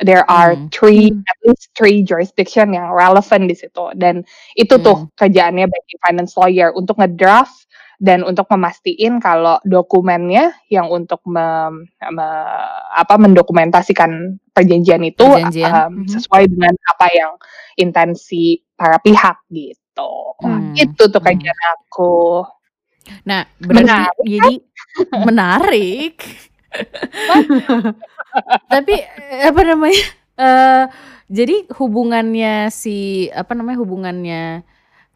There are Hmm. three Hmm. at least three jurisdiction yang relevan di situ dan itu tuh Hmm. kerjaannya banking finance lawyer untuk ngedraft dan untuk memastiin kalau dokumennya yang untuk mem me- apa mendokumentasikan perjanjian itu Perjanjian. um, Mhm. sesuai dengan apa yang intensi para pihak gitu. Hmm. Itu tuh Hmm. kerjaan aku. Nah, berarti Menarik kan? Jadi menarik. Tapi eh, apa namanya? eh jadi hubungannya si apa namanya hubungannya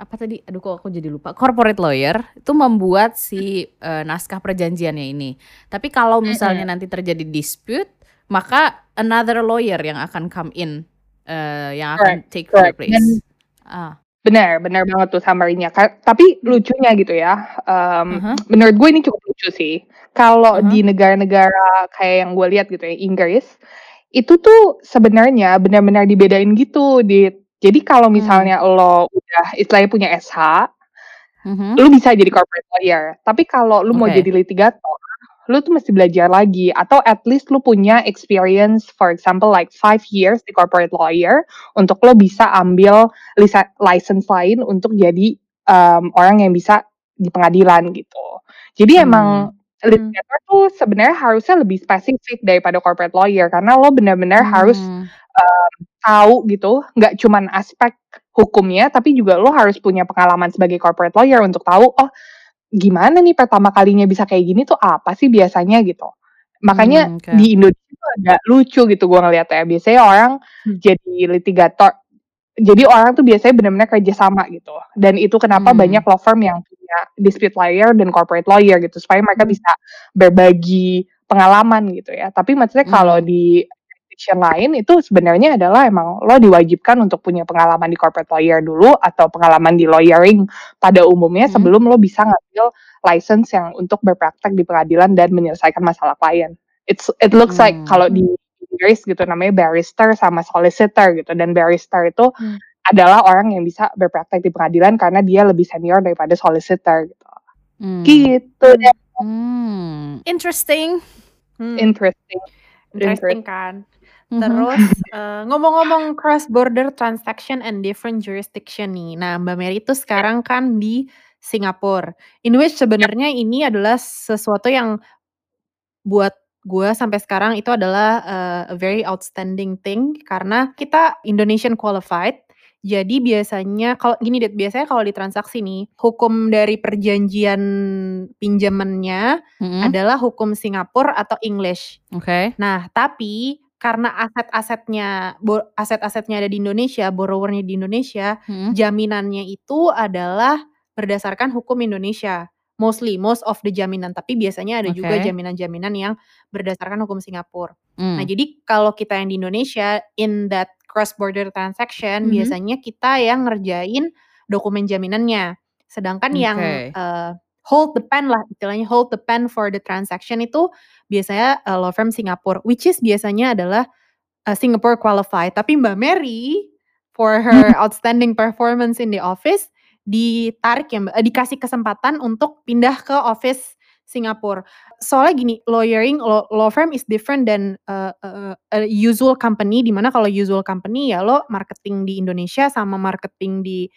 apa tadi? Aduh kok aku jadi lupa. Corporate lawyer itu membuat si eh, naskah perjanjiannya ini. Tapi kalau misalnya nanti terjadi dispute, maka another lawyer yang akan come in eh, yang akan Correct, take correct. place. Dan Ah. benar, benar banget tuh summary-nya. Tapi lucunya gitu ya, um, Aha. menurut gue ini cukup lucu sih. Kalau Aha. di negara-negara kayak yang gue lihat gitu ya, Inggris, itu tuh sebenarnya benar-benar dibedain gitu. Di, jadi kalau Hmm. misalnya lo udah istilahnya punya SH, Mhm. lu bisa jadi corporate lawyer. Tapi kalau lu mau Oke. jadi litigator, lu tuh mesti belajar lagi atau at least lu punya experience for example like five years di corporate lawyer untuk lo bisa ambil lisa- license lain untuk jadi um, orang yang bisa di pengadilan gitu. Jadi Hmm. emang Hmm. litigator tuh sebenarnya harusnya lebih spesifik daripada corporate lawyer karena lo benar-benar harus Hmm. um, tahu gitu, nggak cuman aspek hukumnya, tapi juga lo harus punya pengalaman sebagai corporate lawyer untuk tahu, oh gimana nih pertama kalinya bisa kayak gini tuh apa sih biasanya gitu. Makanya Hmm, oke. di Indonesia tuh agak lucu gitu gue ngeliatnya. Biasanya orang Hmm. jadi litigator, jadi orang tuh biasanya benar-benar kerja sama gitu. Dan itu kenapa Hmm. banyak law firm yang punya dispute lawyer dan corporate lawyer gitu, supaya mereka Hmm. bisa berbagi pengalaman gitu ya. Tapi maksudnya kalau Hmm. di jurisdiction lain itu sebenarnya adalah emang lo diwajibkan untuk punya pengalaman di corporate lawyer dulu atau pengalaman di lawyering pada umumnya Hmm. sebelum lo bisa ngambil license yang untuk berpraktek di pengadilan dan menyelesaikan masalah klien. It's it looks like Hmm. kalau di Inggris gitu namanya barrister sama solicitor gitu dan barrister itu Hmm. adalah orang yang bisa berpraktek di pengadilan karena dia lebih senior daripada solicitor gitu. Hmm. Gitu Hmm. deh. Hmm. Interesting. Hmm. Interesting. Interesting kan. Mhm. Terus eh, ngomong-ngomong cross border transaction and different jurisdiction nih. Nah, Mbak Mary itu sekarang kan di Singapura. In which sebenarnya ini adalah sesuatu yang buat gue sampai sekarang itu adalah eh, a very outstanding thing karena kita Indonesian qualified Jadi biasanya kalau gini deh, biasanya kalau di transaksi nih, hukum dari perjanjian pinjamannya Mhm. adalah hukum Singapura atau English. Oke. Nah, tapi karena aset-asetnya aset-asetnya ada di Indonesia, borrower-nya di Indonesia, Mhm. jaminannya itu adalah berdasarkan hukum Indonesia. Mostly, most of the jaminan, tapi biasanya ada juga Oke. jaminan-jaminan yang berdasarkan hukum Singapura. Nah, Mmm. jadi kalau kita yang di Indonesia, in that cross border transaction, Mhm. biasanya kita yang ngerjain dokumen jaminannya. Sedangkan yang, Oke. eee, hold the pen lah, istilahnya hold the pen for the transaction itu biasanya, eee, law firm Singapura, which is biasanya adalah, eee, Singapore qualified. Tapi Mbak Mary, for her outstanding performance in the office, ditarik ya Mbak eee, dikasih kesempatan untuk pindah ke office Singapura. Soalnya gini, lawyering law law firm is different than, eee eee, a usual company, di mana kalau usual company ya lo marketing di Indonesia sama marketing di,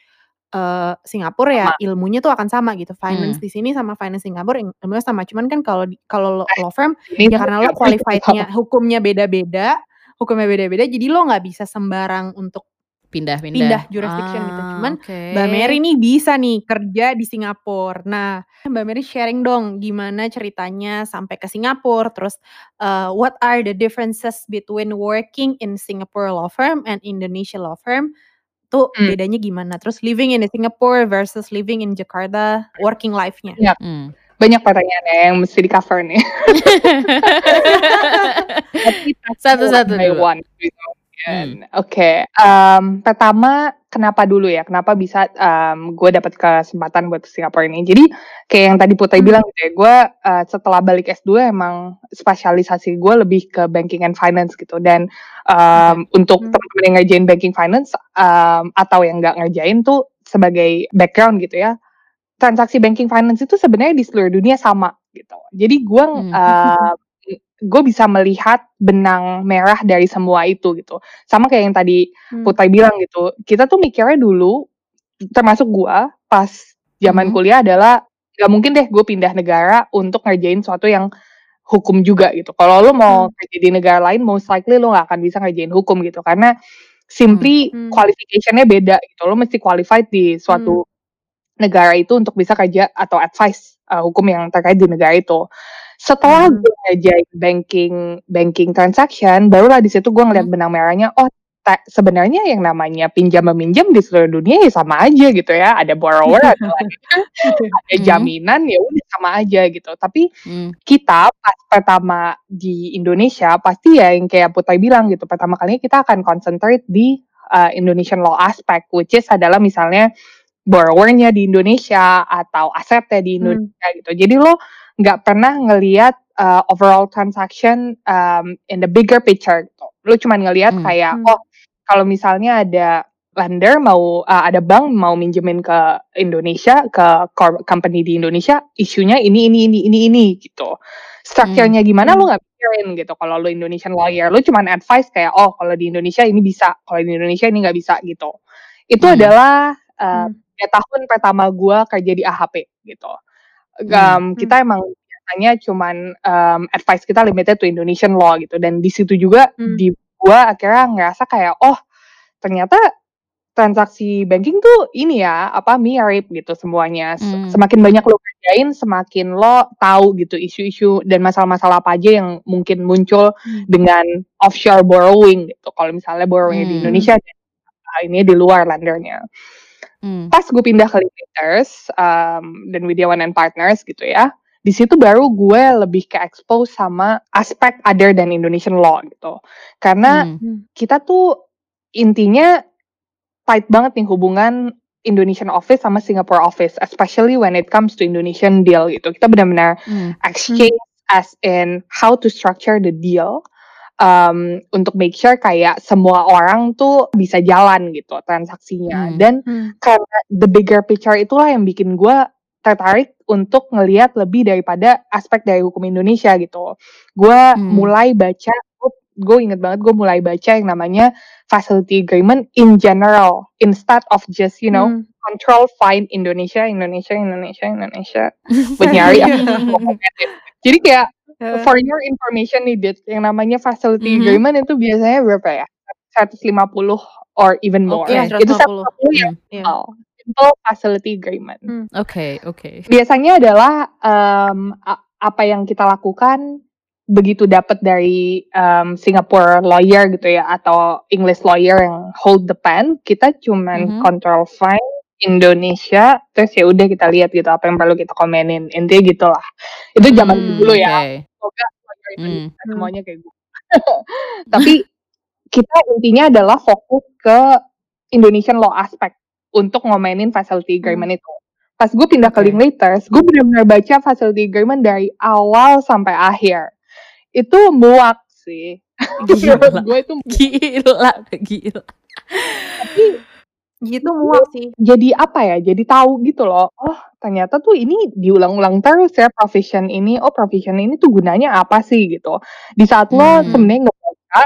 eee, Singapura ya ilmunya tuh akan sama gitu. Finance Mmm. di sini sama finance Singapura il ilmunya sama. Cuman kan kalau kalau Eh, law firm, ini ya karena lo qualified-nya hukumnya beda-beda hukumnya beda-beda, jadi lo nggak bisa sembarang untuk Pindah-pindah. pindah jurisdiction gitu. Ah, Cuman oke. Mbak Mary nih bisa nih kerja di Singapura. Nah, Mbak Mary sharing dong gimana ceritanya sampai ke Singapura, terus, eee, what are the differences between working in Singapore law firm and Indonesia law firm, tuh Mmm. bedanya gimana? Terus living in Singapore versus living in Jakarta, working life-nya. Banyak. Mmm. Banyak pertanyaan ya yang mesti di-cover nih. Tapi Satu-satu dulu. one gitu. Kan. Oke, mmm, pertama kenapa dulu ya, kenapa bisa, mmm, gue dapet kesempatan buat ke Singapura ini. Jadi kayak yang tadi Putri Mmm. bilang gitu ya, gue, eee, setelah balik S2 emang spesialisasi gue lebih ke banking and finance gitu dan, mmm, Oke. untuk Mmm. teman-teman yang ngerjain banking finance, mmm, atau yang nggak ngerjain tuh sebagai background gitu ya, transaksi banking finance itu sebenarnya di seluruh dunia sama gitu. Jadi gue, eee, gue bisa melihat benang merah dari semua itu gitu. Sama kayak yang tadi. Putri bilang gitu, kita tuh mikirnya dulu, termasuk gue, pas zaman Mhm. kuliah adalah nggak mungkin deh gue pindah negara untuk ngerjain sesuatu yang hukum juga gitu. Kalau lo mau Mmm. kerja di negara lain most likely lo nggak akan bisa ngerjain hukum gitu, karena simply Mmm. qualification-nya beda gitu. Lo mesti qualified di suatu negara itu untuk bisa kerja atau advice, eee, hukum yang terkait di negara itu. Setelah Mmm. gue ngerjain banking banking transaction, barulah di situ gue ngeliat Mhm. benang merahnya, oh sebenarnya yang namanya pinjam-meminjam di seluruh dunia ya sama aja gitu ya, ada borrower, ada lender, ada Mmm. jaminan, ya udah sama aja gitu. Tapi Mmm. kita pas pertama di Indonesia, pasti ya yang kayak Putri bilang gitu, pertama kalinya kita akan concentrate di, eee, Indonesian law aspect, which is adalah misalnya borrower-nya di Indonesia atau asetnya di. Indonesia gitu. Jadi lo nggak pernah ngelihat, eee, overall transaction, mmm, in the bigger picture gitu. Lo cuman ngelihat Mmm. kayak, Mmm. oh kalau misalnya ada lender mau eee, ada bank mau minjemin ke Indonesia, ke company di Indonesia, isunya ini ini ini ini ini gitu. Mmm. Structure-nya gimana lo Mmm. nggak pikirin gitu kalau lo Indonesian lawyer, lo cuman advice kayak, oh kalau di Indonesia ini bisa, kalau di Indonesia ini nggak bisa gitu. Itu Mmm. adalah, Mmm. 3 tahun pertama gue kerja di AHP gitu. Mmm, Mmm. kita emang biasanya cuman, mmm, advice kita limited to Indonesian law gitu dan di situ juga Mmm. di gue akhirnya ngerasa kayak, oh ternyata transaksi banking tuh ini ya, apa, mirip gitu semuanya. Se Mmm. semakin banyak lo kerjain, semakin lo tahu gitu isu-isu dan masalah-masalah apa aja yang mungkin muncul Mmm. dengan offshore borrowing gitu. Kalau misalnya borrowing-nya di Mmm. Indonesia eee, ininya di luar lendernya. Mmm. Pas gue pindah ke Limiters, mmm, dan Widjawan and Partners gitu ya, di situ baru gue lebih ke-expose sama aspek other than Indonesian law gitu. Karena. Mmm. kita tuh intinya tight banget nih hubungan Indonesian office sama Singapore office, especially when it comes to Indonesian deal gitu. Kita benar-benar. Mmm. exchange as in how to structure the deal, mmm, untuk make sure kayak semua orang tuh bisa jalan gitu transaksinya. Mmm. Dan Mmm. karena the bigger picture itulah yang bikin gue tertarik untuk ngelihat lebih daripada aspek dari hukum Indonesia gitu. Gue Mmm. mulai baca, gue inget banget gue mulai baca yang namanya facility agreement in general, instead of just you know Mmm. control find Indonesia Indonesia Indonesia Indonesia buat nyari apa dokumen gitu. Jadi kayak Heeh. for your information nih Dit, yang namanya facility Mhm. agreement itu biasanya berapa ya, 150 or even more. Oke. Iya, Itu 150. 150 yang Hmm. Iya. simple, facility agreement. Hmm. Oke oke. Biasanya adalah, a apa yang kita lakukan begitu dapat dari, mmm, Singapore lawyer gitu ya atau English lawyer yang hold the pen, kita cuman Mhm. control find Indonesia, terus ya udah kita lihat gitu apa yang perlu kita komenin, intinya gitulah. Itu zaman Mmm, dulu ya, semoga Mmm. Indonesia Hmm. semuanya kayak gue. Tapi kita intinya adalah fokus ke Indonesian law aspect untuk ngomenin facility Hmm. agreement itu. Pas gue pindah ke. Linklaters, gue benar-benar baca facility agreement dari awal sampai akhir. Itu muak sih. Gila. gue itu muak. Gila gila. Tapi Gitu muak sih. jadi apa ya, jadi tahu gitu loh, oh ternyata tuh ini diulang-ulang terus ya profession ini, oh profession ini tuh gunanya apa sih gitu. Di saat lo Mmm. sebenarnya ngebaca,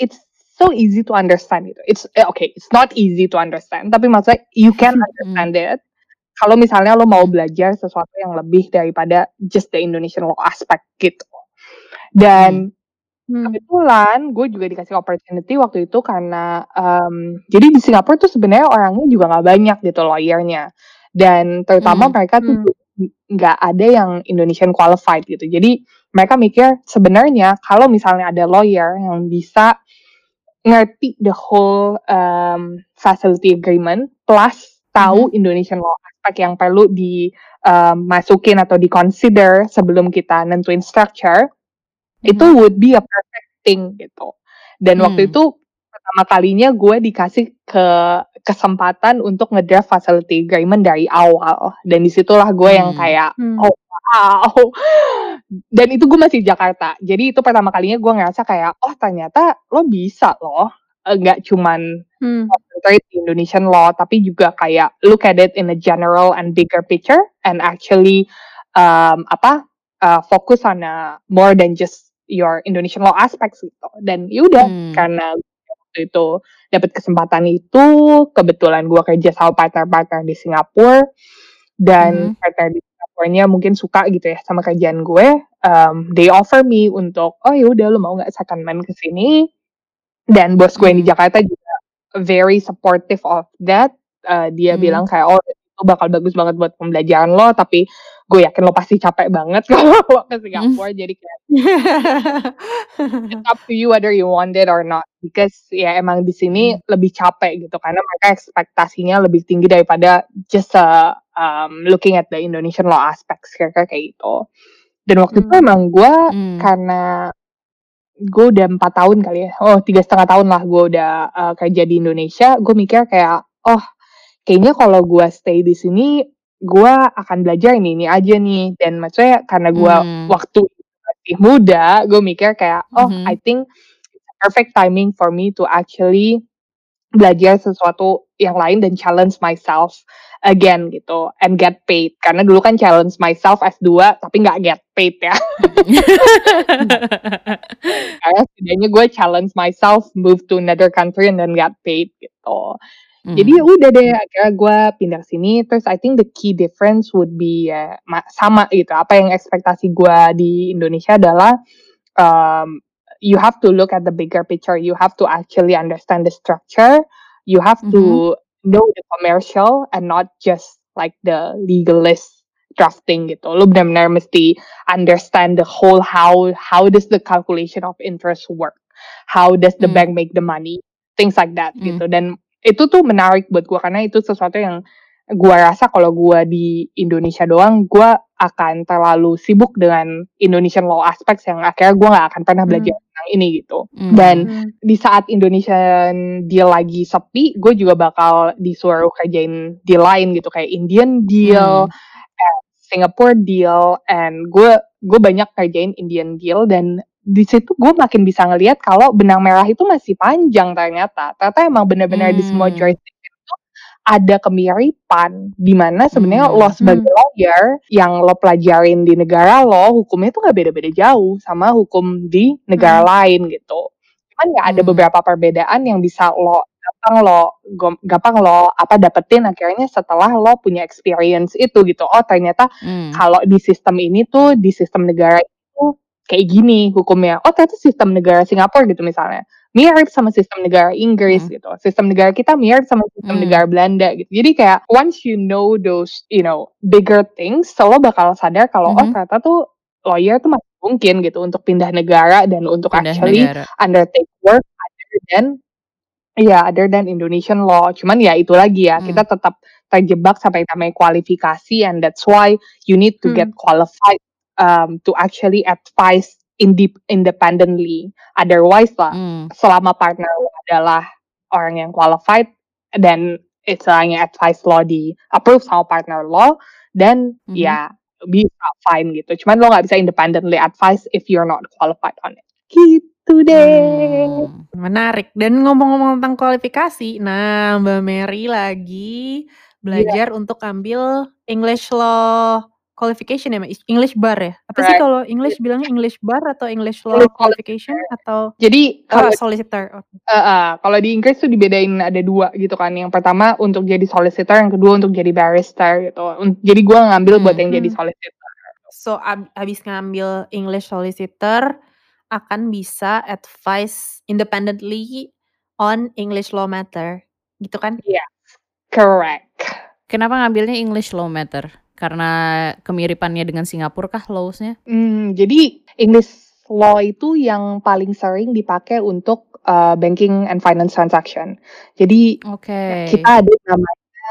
it's so easy to understand gitu. It's eh, okay, it's not easy to understand, tapi maksudnya you can understand it kalau misalnya lo mau belajar sesuatu yang lebih daripada just the Indonesian law aspect gitu. Dan Hmm. Kebetulan gue juga dikasih opportunity waktu itu karena, mmm, jadi di Singapura tuh sebenarnya orangnya juga nggak banyak gitu lawyer-nya, dan terutama Mmm. mereka tuh Hmm. nggak ada yang Indonesian qualified gitu. Jadi mereka mikir sebenarnya kalau misalnya ada lawyer yang bisa ngerti the whole, mmm, facility agreement plus tahu Mhm. Indonesian law aspect yang perlu di, mmm, masukin atau di-consider sebelum kita nentuin structure, itu Mhm. would be a perfect thing gitu. Dan waktu Mmm. itu pertama kalinya gue dikasih ke kesempatan untuk nge-draft facility agreement dari awal, dan di situlah gue yang Mmm. kayak, Hmm. oh wow, dan itu gue masih di Jakarta. Jadi itu pertama kalinya gue ngerasa kayak, oh ternyata lo bisa loh, eee, nggak cuman Hmm. concentrate di Indonesian law, tapi juga kayak look at it in a general and bigger picture and actually, mmm, apa, eee, focus on a more than just your Indonesian law aspects gitu. Dan ya udah, Mmm. karena waktu itu dapat kesempatan itu, kebetulan gue kerja sama partner-partner di Singapura, dan Mhm. partner di Singapuranya mungkin suka gitu ya sama kerjaan gue, mmm, they offer me untuk, "Oh ya udah lu mau nggak secondment ke sini?" Dan bos gue yang di Mmm. Jakarta juga very supportive of that, eee, dia Mmm. bilang kayak, "Oh itu bakal bagus banget buat pembelajaran lo, tapi gue yakin lo pasti capek banget kalau lo ke Mmm. Singapura, jadi kayak it's up to you whether you want it or not." Because ya emang di sini Mhm. lebih capek gitu, karena mereka ekspektasinya lebih tinggi daripada just, eee, mmm, looking at the Indonesian law aspects, kira-kira kayak gitu. Dan waktu itu Mmm. emang gue Mmm. karena gue udah 4 tahun kali ya, oh 3,5 tahun lah gue udah, eee, kerja di Indonesia, gue mikir kayak, "Oh kayaknya kalau gue stay di sini, gue akan belajar ini-ini aja nih." Dan maksudnya karena gue Mmm. waktu masih muda, gue mikir kayak, "Oh I Mhm. think perfect timing for me to actually belajar sesuatu yang lain dan challenge myself again gitu, and get paid." Karena dulu kan challenge myself S2 tapi nggak get paid ya. Karena setidaknya gue challenge myself, move to another country and then get paid gitu. Jadi ya udah deh akhirnya gue pindah sini, terus I think the key difference would be ya ma sama gitu, apa yang ekspektasi gue di Indonesia adalah, mmm, you have to look at the bigger picture, you have to actually understand the structure, you have Mhm. to know the commercial and not just like the legalist drafting gitu. Lu benar-benar mesti understand the whole how how does the calculation of interest work, how does the Mmm. bank make the money, things like that Mmm. gitu. Dan itu tuh menarik buat gue, karena itu sesuatu yang gue rasa kalau gue di Indonesia doang, gue akan terlalu sibuk dengan Indonesian law aspects yang akhirnya gue nggak akan pernah belajar Mmm. tentang ini gitu. Dan Mmm. Mmm. di saat Indonesian deal lagi sepi, gue juga bakal disuruh kerjain deal lain gitu, kayak Indian deal, and Singapore deal, and gue gue banyak kerjain Indian deal dan di situ gue makin bisa ngelihat kalau benang merah itu masih panjang ternyata. Ternyata emang benar-benar di semua Mmm. jurisdiction itu ada kemiripan, di mana sebenarnya lo Mmm. sebagai Mmm. lawyer yang lo pelajarin di negara lo, hukumnya itu nggak beda-beda jauh sama hukum di negara Mmm. lain gitu. Cuman ya ada Mmm. beberapa perbedaan yang bisa lo gampang lo gampang lo apa, dapetin akhirnya setelah lo punya experience itu gitu. Oh ternyata Mmm. kalau di sistem ini tuh, di sistem negara kayak gini hukumnya. Oh ternyata sistem negara Singapura gitu misalnya mirip sama sistem negara Inggris hmm. gitu. Sistem negara kita mirip sama sistem hmm. negara Belanda gitu. Jadi kayak once you know those, you know, bigger things, lo bakal sadar kalau oh, hmm. oh ternyata tuh lawyer tuh masih mungkin gitu untuk pindah negara dan untuk pindah actually negara. undertake work other than ya yeah, other than Indonesian law. Cuman ya itu lagi ya, hmm. kita tetap terjebak sampai namanya kualifikasi and that's why you need to hmm. get qualified um, to actually advise indep independently. Otherwise lah, hmm. selama partner adalah orang yang qualified dan istilahnya advice law di approve sama partner law, dan mm -hmm. ya bisa fine gitu. Cuman lo nggak bisa independently advise if you're not qualified on it. Gitu deh. Hmm, menarik. Dan ngomong-ngomong tentang kualifikasi, nah Mbak Mary lagi belajar yeah. untuk ambil English law qualification ya, English bar ya? Apa right. sih kalau English bilangnya English bar atau English law English qualification atau Jadi kalau uh, solicitor? Okay. Uh, uh, kalau di Inggris tuh dibedain ada dua gitu kan. Yang pertama untuk jadi solicitor, yang kedua untuk jadi barrister gitu. Jadi gue ngambil hmm. buat yang jadi hmm. solicitor. So ab abis ngambil English solicitor akan bisa advice independently on English law matter, gitu kan? Iya, yeah, correct. Kenapa ngambilnya English law matter? Karena kemiripannya dengan Singapura kah laws-nya? Hmm, jadi English law itu yang paling sering dipakai untuk uh, banking and finance transaction. Jadi okay. kita ada namanya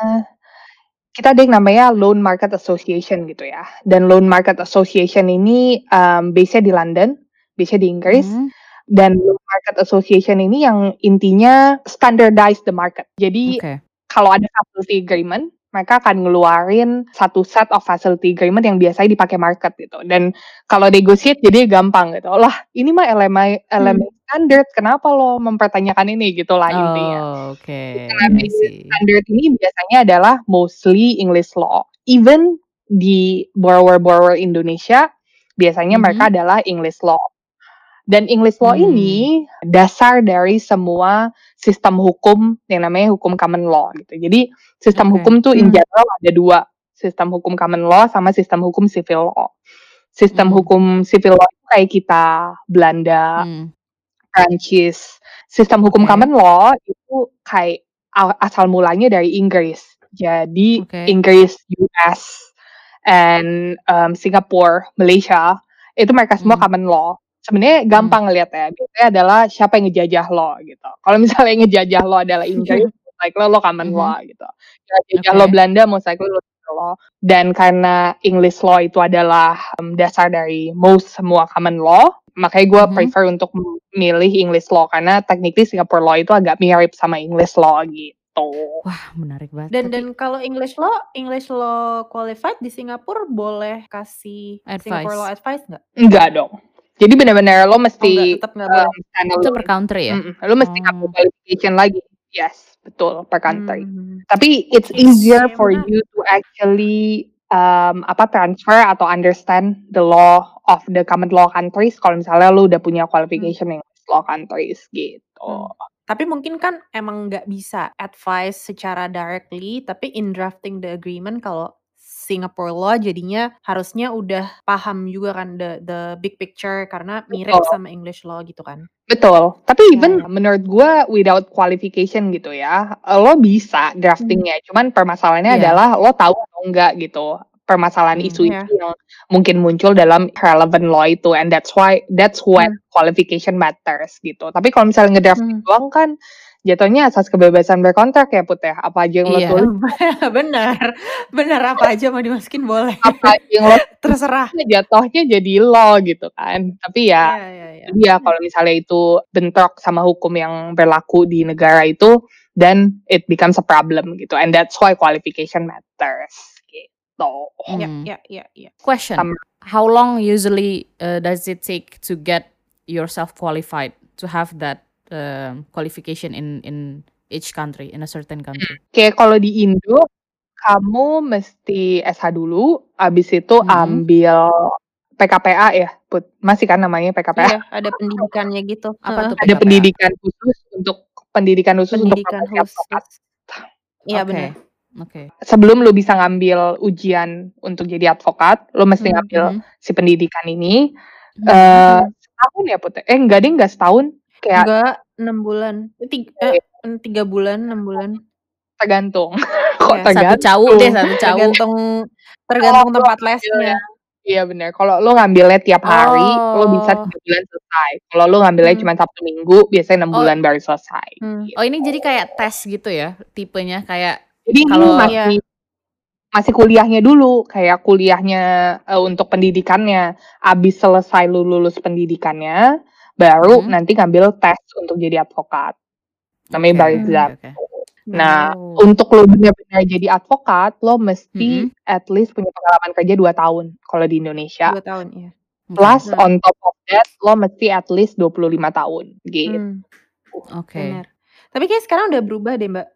kita ada yang namanya Loan Market Association gitu ya. Dan Loan Market Association ini um, base-nya di London, base-nya di Inggris. Mm. Dan Loan Market Association ini yang intinya standardize the market. Jadi okay. kalau ada facility agreement, mereka akan ngeluarin satu set of facility agreement yang biasanya dipakai market gitu. Dan kalau negotiate jadi gampang gitu. Lah, ini mah elemen elemen hmm. standar, kenapa lo mempertanyakan ini gitu lah intinya. Oh, oke. Okay. Standard ini biasanya adalah mostly English law. Even di borrower-borrower Indonesia biasanya -hmm. mereka adalah English law. Dan English law hmm. ini dasar dari semua sistem hukum yang namanya hukum common law gitu. Jadi sistem okay. hukum tuh in hmm. general ada dua, sistem hukum common law sama sistem hukum civil law. Sistem hmm. hukum civil law itu kayak kita Belanda, hmm. Prancis. Sistem hukum okay. common law itu kayak asal mulanya dari Inggris. Jadi okay. Inggris, US, and um, Singapore, Malaysia itu mereka semua hmm. common law sebenarnya gampang hmm. lihat ya. Biasanya adalah siapa yang ngejajah lo gitu. Kalau misalnya yang ngejajah lo adalah Inggris, like lo lo common hmm. law gitu. Ngejajah okay. lo Belanda, likely lo law. Dan karena English law itu adalah um, dasar dari most semua common law, makanya gue mm -hmm. prefer untuk memilih English law karena technically Singapore law itu agak mirip sama English law gitu. Wah, menarik banget. Dan dan kalau English law, English law qualified di Singapura boleh kasih advice. Singapore law advice nggak? Enggak dong. Jadi benar-benar lo mesti oh, tetap nggak um, itu per country ya? Mm, lo mesti oh. qualification lagi. Yes, betul per country. Hmm. Tapi it's easier yes, for you to actually um, apa transfer atau understand the law of the common law countries kalau misalnya lo udah punya qualification hmm. yang law countries gitu. Hmm. Tapi mungkin kan emang nggak bisa advice secara directly, tapi in drafting the agreement kalau Singapore law jadinya harusnya udah paham juga kan the the big picture karena mirip Betul. sama English law gitu kan. Betul. Tapi even hmm. menurut gue without qualification gitu ya, lo bisa draftingnya. Hmm. Cuman permasalahannya yeah. adalah lo tahu atau enggak gitu permasalahan hmm, isu-isu yeah. yang mungkin muncul dalam relevant law itu and that's why that's when hmm. qualification matters gitu. Tapi kalau misalnya ngedrafting hmm. doang kan jatuhnya asas kebebasan berkontrak ya Put ya? Apa aja yang lo iya. tulis? benar, benar apa aja mau dimasukin boleh. Apa yang lo terserah. Jatuhnya jadi lo gitu kan. Tapi ya, iya, iya, iya. dia kalau misalnya itu bentrok sama hukum yang berlaku di negara itu, then it becomes a problem gitu. And that's why qualification matters gitu. Iya, hmm. iya, iya, iya. Question: um, How long usually uh, does it take to get yourself qualified to have that uh, qualification in in each country, in a certain country? Kayak kalau di Indo, kamu mesti SH dulu, abis itu hmm. ambil PKPA ya, Put. Masih kan namanya PKPA? Iya, ada pendidikannya gitu. Apa tuh Ada pendidikan khusus untuk pendidikan khusus pendidikan untuk advokat. Iya okay. benar. Oke. Okay. Sebelum lo bisa ngambil ujian untuk jadi advokat, lo mesti hmm, ngambil hmm. si pendidikan ini Eh, uh, setahun ya Put? Eh enggak deh, enggak setahun. Kayak enggak, 6 bulan. Tiga, eh, 3 bulan, 6 bulan. Tergantung. Kok ya, tergantung? Satu cawu deh, satu cawu. Tergantung tergantung oh, tempat lesnya. Iya benar. Kalau lo ngambilnya tiap hari, oh. lo bisa tiga bulan selesai. Kalau lo ngambilnya hmm. cuma Sabtu Minggu, biasanya enam oh. bulan baru selesai. Hmm. Gitu. Oh ini jadi kayak tes gitu ya, tipenya kayak. Jadi kalau masih iya. masih kuliahnya dulu, kayak kuliahnya uh, untuk pendidikannya. Abis selesai lo lulus pendidikannya, baru hmm. nanti ngambil tes untuk jadi advokat. Namanya okay. bar exam. Okay. Nah, oh. untuk lo benar-benar jadi advokat, lo mesti mm-hmm. at least punya pengalaman kerja 2 tahun kalau di Indonesia. 2 tahun, iya. Plus hmm. on top of that, lo mesti at least 25 tahun, gitu. Hmm. Oke. Okay. Tapi kayak sekarang udah berubah deh, Mbak.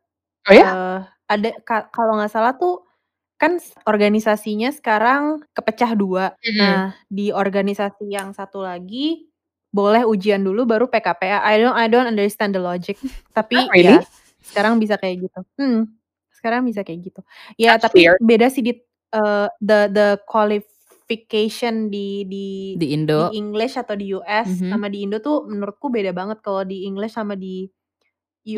Oh ya? Uh, ada kalau nggak salah tuh kan organisasinya sekarang kepecah dua. Mm-hmm. Nah, di organisasi yang satu lagi boleh ujian dulu baru PKPA. I don't I don't understand the logic. Tapi oh, really? ya sekarang bisa kayak gitu. Hmm, sekarang bisa kayak gitu. Ya, That's tapi weird. beda sih di uh, the the qualification di di Di Indo. di English atau di US mm -hmm. sama di Indo tuh menurutku beda banget kalau di English sama di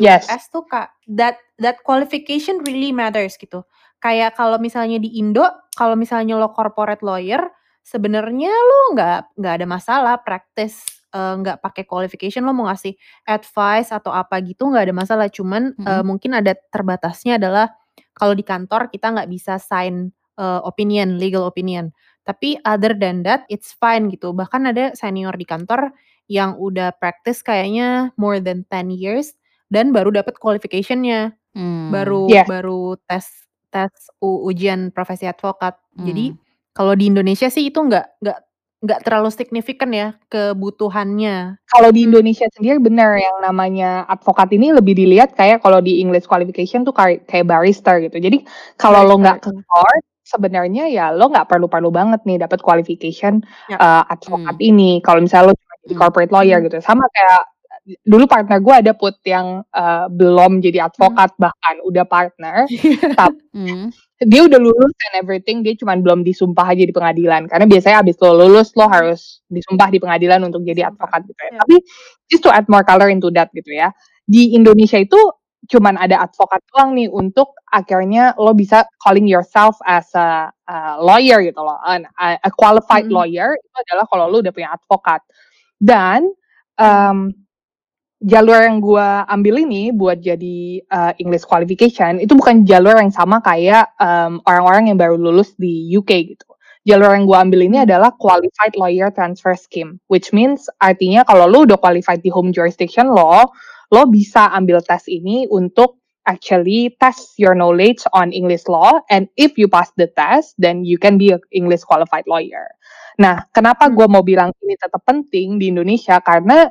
US Yes. tuh Kak, that that qualification really matters gitu. Kayak kalau misalnya di Indo, kalau misalnya lo corporate lawyer, sebenarnya lo nggak nggak ada masalah practice uh, nggak pakai qualification lo mau ngasih advice atau apa gitu nggak ada masalah cuman mm -hmm. uh, mungkin ada terbatasnya adalah kalau di kantor kita nggak bisa sign uh, opinion legal opinion tapi other than that it's fine gitu bahkan ada senior di kantor yang udah practice kayaknya more than 10 years dan baru dapat qualificationnya hmm. baru yeah. baru tes tes ujian profesi advokat hmm. jadi kalau di Indonesia sih itu nggak nggak nggak terlalu signifikan ya kebutuhannya. Kalau di Indonesia sendiri benar yang namanya advokat ini lebih dilihat kayak kalau di English qualification tuh kayak kayak barrister gitu. Jadi kalau lo nggak ke court sebenarnya ya lo nggak perlu-perlu banget nih dapat qualification ya. uh, advokat hmm. ini. Kalau misalnya lo cuma jadi hmm. corporate lawyer hmm. gitu. Sama kayak dulu partner gue ada put yang uh, belum jadi advokat hmm. bahkan udah partner tapi hmm dia udah lulus and everything dia cuma belum disumpah aja di pengadilan karena biasanya abis lo lulus lo harus disumpah di pengadilan untuk jadi advokat gitu ya. Yeah. Tapi just to add more color into that gitu ya. Di Indonesia itu cuman ada advokat doang nih untuk akhirnya lo bisa calling yourself as a, a lawyer gitu loh. A, a qualified mm -hmm. lawyer itu adalah kalau lo udah punya advokat. Dan um, jalur yang gue ambil ini buat jadi uh, English qualification itu bukan jalur yang sama kayak orang orang-orang yang baru lulus di UK gitu. Jalur yang gue ambil ini adalah Qualified Lawyer Transfer Scheme, which means artinya kalau lo udah qualified di home jurisdiction lo, lo bisa ambil tes ini untuk actually test your knowledge on English law, and if you pass the test, then you can be a English qualified lawyer. Nah, kenapa gue mau bilang ini tetap penting di Indonesia? Karena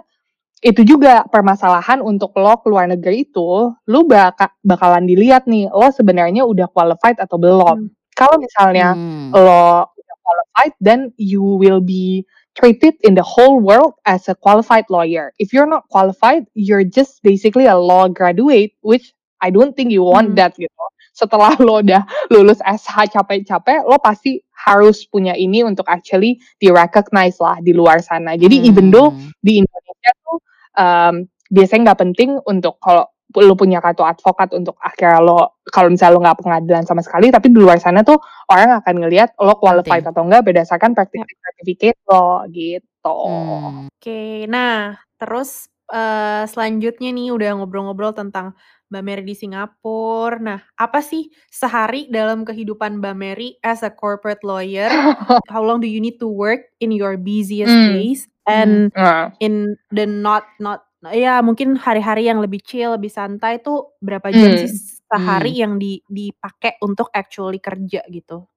itu juga permasalahan untuk lo keluar negeri itu, lo baka, bakalan dilihat nih, lo sebenarnya udah qualified atau belum. Hmm. Kalau misalnya hmm. lo udah qualified, then you will be treated in the whole world as a qualified lawyer. If you're not qualified, you're just basically a law graduate, which I don't think you want hmm. that gitu. Setelah lo udah lulus SH capek-capek, lo pasti harus punya ini untuk actually di recognize lah di luar sana. Jadi hmm. even though di Indonesia tuh um, biasanya nggak penting untuk kalau lu punya kartu advokat untuk akhirnya lo kalau misalnya lo nggak pengadilan sama sekali tapi di luar sana tuh orang akan ngelihat lo qualified atau enggak berdasarkan praktik certificate lo gitu. Hmm. Oke, okay, nah terus uh, selanjutnya nih udah ngobrol-ngobrol tentang Mbak Mary di Singapura. Nah, apa sih sehari dalam kehidupan Mbak Mary as a corporate lawyer? How long do you need to work in your busiest mm. days? And uh. in the not not ya mungkin hari-hari yang lebih chill, lebih santai tuh berapa jam mm. sih sehari mm. yang di dipakai untuk actually kerja gitu?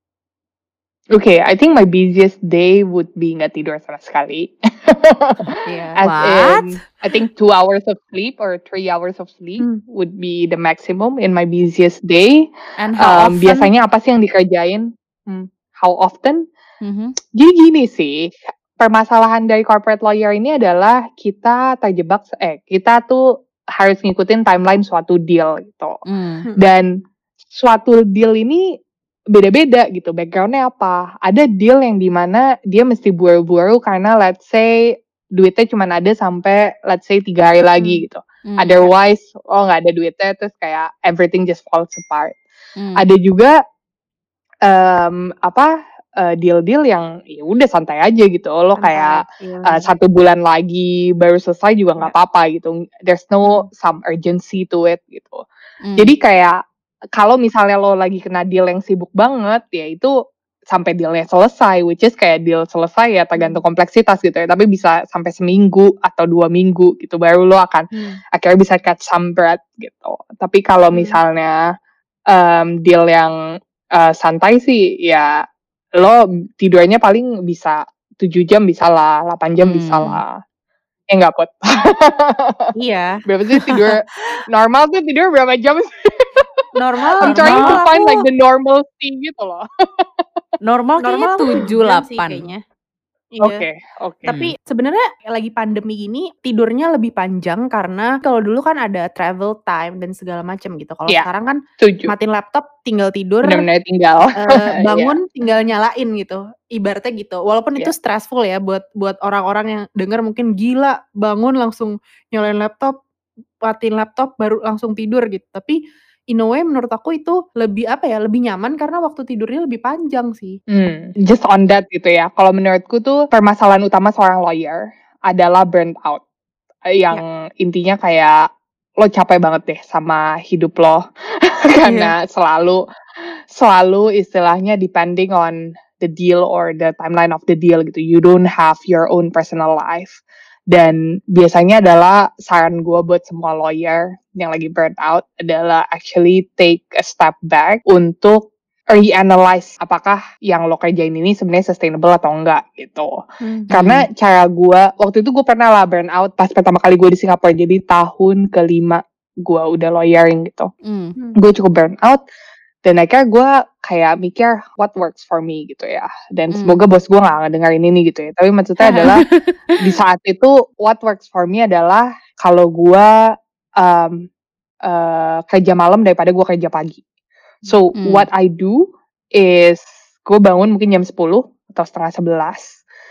Okay, I think my busiest day would be nggak tidur sama sekali. yeah. As What? in, I think two hours of sleep or three hours of sleep mm. would be the maximum in my busiest day. And how um, often? Biasanya apa sih yang dikerjain? Hmm, how often? Mm -hmm. Jadi gini sih, permasalahan dari corporate lawyer ini adalah kita terjebak eh kita tuh harus ngikutin timeline suatu deal gitu. Mm. Dan suatu deal ini beda-beda gitu backgroundnya apa. Ada deal yang di mana dia mesti buru-buru karena let's say duitnya cuma ada sampai let's say tiga hari lagi hmm. gitu. Hmm. Otherwise oh nggak ada duitnya terus kayak everything just falls apart. Hmm. Ada juga um, apa uh, deal-deal yang ya udah santai aja gitu lo santai, kayak iya. uh, satu bulan lagi baru selesai juga nggak yeah. apa-apa gitu there's no some urgency to it gitu hmm. jadi kayak kalau misalnya lo lagi kena deal yang sibuk banget ya itu sampai dealnya selesai, which is kayak deal selesai ya tergantung hmm. kompleksitas gitu ya, tapi bisa sampai seminggu atau dua minggu gitu, baru lo akan hmm. akhirnya bisa catch some bread gitu. Tapi kalau hmm. misalnya um, deal yang uh, santai sih ya lo tidurnya paling bisa tujuh jam bisa lah, 8 jam hmm. bisa lah. Eh enggak pot. iya. Berapa sih tidur normal tuh tidur berapa jam sih? Normal. I'm trying to find like the normal thing gitu loh. Normal kayaknya tujuh Iya. Oke, oke. Tapi sebenarnya lagi pandemi gini tidurnya lebih panjang karena kalau dulu kan ada travel time dan segala macam gitu. Kalau yeah, sekarang kan tujuh. matiin laptop tinggal tidur, benar-benar tinggal uh, bangun yeah. tinggal nyalain gitu. Ibaratnya gitu. Walaupun yeah. itu stressful ya buat buat orang-orang yang dengar mungkin gila bangun langsung nyalain laptop, matiin laptop baru langsung tidur gitu. Tapi in a way menurut aku itu lebih apa ya lebih nyaman karena waktu tidurnya lebih panjang sih. Hmm, just on that gitu ya. Kalau menurutku tuh permasalahan utama seorang lawyer adalah burnt out. Yang yeah. intinya kayak lo capek banget deh sama hidup lo karena yeah. selalu selalu istilahnya depending on the deal or the timeline of the deal gitu. You don't have your own personal life. Dan biasanya adalah saran gue buat semua lawyer yang lagi burnt out adalah actually take a step back untuk reanalyze apakah yang lo kerjain ini sebenarnya sustainable atau enggak gitu. Mm-hmm. Karena cara gue waktu itu gue pernah lah burn out pas pertama kali gue di Singapura jadi tahun kelima gue udah lawyering gitu. Mm-hmm. Gue cukup burn out dan akhirnya gue kayak mikir what works for me gitu ya dan hmm. semoga bos gue gak ngedengerin ini gitu ya tapi maksudnya adalah di saat itu what works for me adalah kalau gue um, uh, kerja malam daripada gue kerja pagi so hmm. what I do is gue bangun mungkin jam 10 atau setengah 11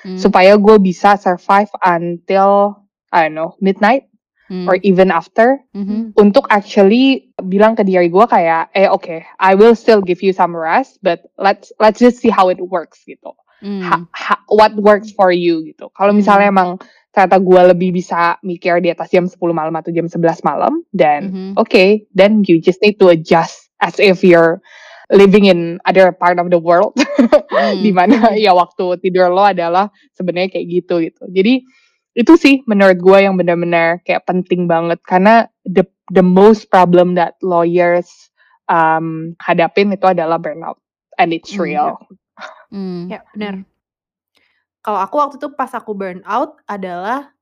hmm. supaya gue bisa survive until I don't know midnight hmm. or even after mm-hmm. untuk actually bilang ke diri gue kayak eh oke okay, I will still give you some rest but let's let's just see how it works gitu mm. ha, ha, what works for you gitu kalau mm. misalnya emang ternyata gue lebih bisa mikir di atas jam 10 malam atau jam 11 malam dan mm-hmm. oke okay, then you just need to adjust as if you're living in other part of the world mm. di mana ya waktu tidur lo adalah sebenarnya kayak gitu gitu jadi itu sih menurut gue yang benar-benar kayak penting banget. Karena the the most problem that lawyers um, hadapin itu adalah burnout. And it's hmm, real. Mm, ya benar. Kalau aku waktu itu pas aku burnout adalah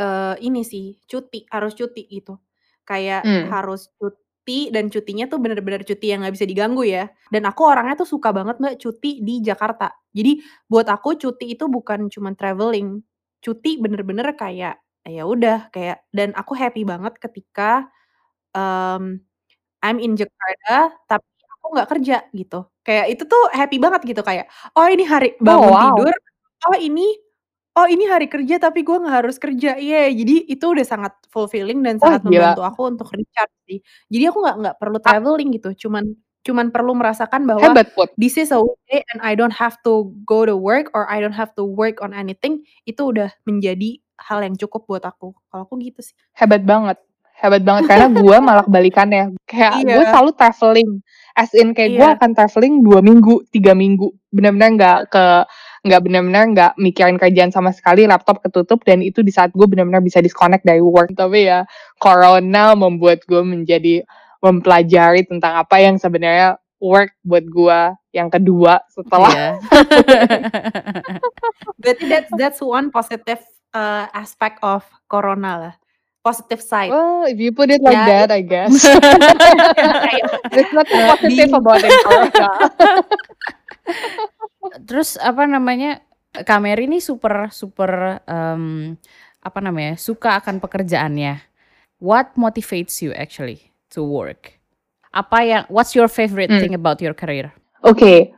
uh, ini sih cuti harus cuti gitu. Kayak mm. harus cuti dan cutinya tuh bener-bener cuti yang nggak bisa diganggu ya. Dan aku orangnya tuh suka banget mbak cuti di Jakarta. Jadi buat aku cuti itu bukan cuma traveling cuti bener-bener kayak ya udah kayak dan aku happy banget ketika um, I'm in Jakarta tapi aku nggak kerja gitu. Kayak itu tuh happy banget gitu kayak oh ini hari oh, bangun oh, wow. tidur, oh ini oh ini hari kerja tapi gue nggak harus kerja. Yeah, jadi itu udah sangat fulfilling dan sangat oh, membantu aku untuk recharge sih. Jadi aku nggak nggak perlu traveling gitu, cuman cuman perlu merasakan bahwa Hebat, this is a weekday and I don't have to go to work or I don't have to work on anything, itu udah menjadi hal yang cukup buat aku. Kalau aku gitu sih. Hebat banget. Hebat banget karena gue malah kebalikannya. Kayak iya. gue selalu traveling. As in kayak iya. gue akan traveling dua minggu, tiga minggu. Benar-benar nggak ke nggak benar-benar nggak mikirin kerjaan sama sekali laptop ketutup dan itu di saat gue benar-benar bisa disconnect dari work tapi ya corona membuat gue menjadi mempelajari tentang apa yang sebenarnya work buat gua yang kedua setelah yeah. berarti that's that's one positive uh, aspect of corona lah positive side. Well, if you put it like yeah. that, I guess. There's nothing positive about it. Terus apa namanya? Kamer ini super super um, apa namanya? Suka akan pekerjaannya. What motivates you actually? To work? Apa yang what's your favorite hmm. thing about your career? Oke,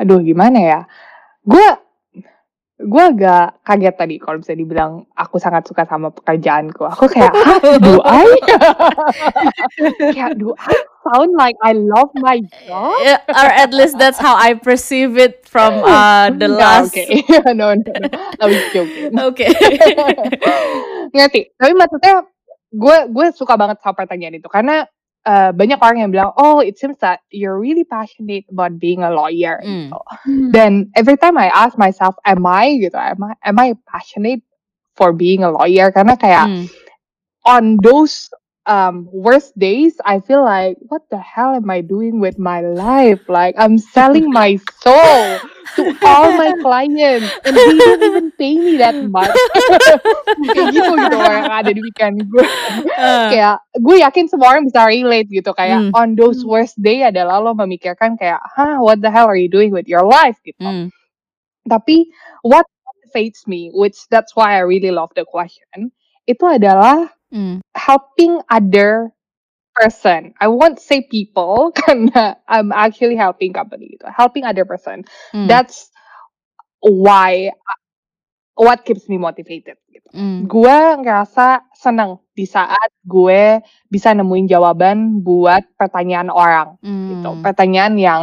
aduh gimana ya? Gue gue agak kaget tadi kalau bisa dibilang aku sangat suka sama pekerjaanku. Aku kayak, "Hah, do I?" Kayak, "Do I sound like I love my job?" Yeah, or at least that's how I perceive it from uh, the Enggak, last. oke. No, no, no. I was joking. Oke. Ngerti. Tapi maksudnya gue gue suka banget sama pertanyaan itu karena uh, banyak orang yang bilang, oh it seems that you're really passionate about being a lawyer. Hmm. Gitu. Dan every time I ask myself, am I gitu, am I am I passionate for being a lawyer? Karena kayak Hmm. on those um, worst days, I feel like, what the hell am I doing with my life? Like I'm selling my soul to all my clients, and they don't even pay me that much. kayak gitu gitu loh yang ada di pikiran gue. Uh, kayak gue yakin semua orang bisa relate gitu kayak Hmm. on those worst day adalah lo memikirkan kayak, huh, what the hell are you doing with your life gitu. hmm. Tapi what motivates me, which that's why I really love the question, itu adalah Hmm. helping other person. I won't say people karena I'm actually helping company gitu. Helping other person. Hmm. That's why what keeps me motivated gitu. Hmm. Gue ngerasa seneng di saat gue bisa nemuin jawaban buat pertanyaan orang gitu. Hmm. Pertanyaan yang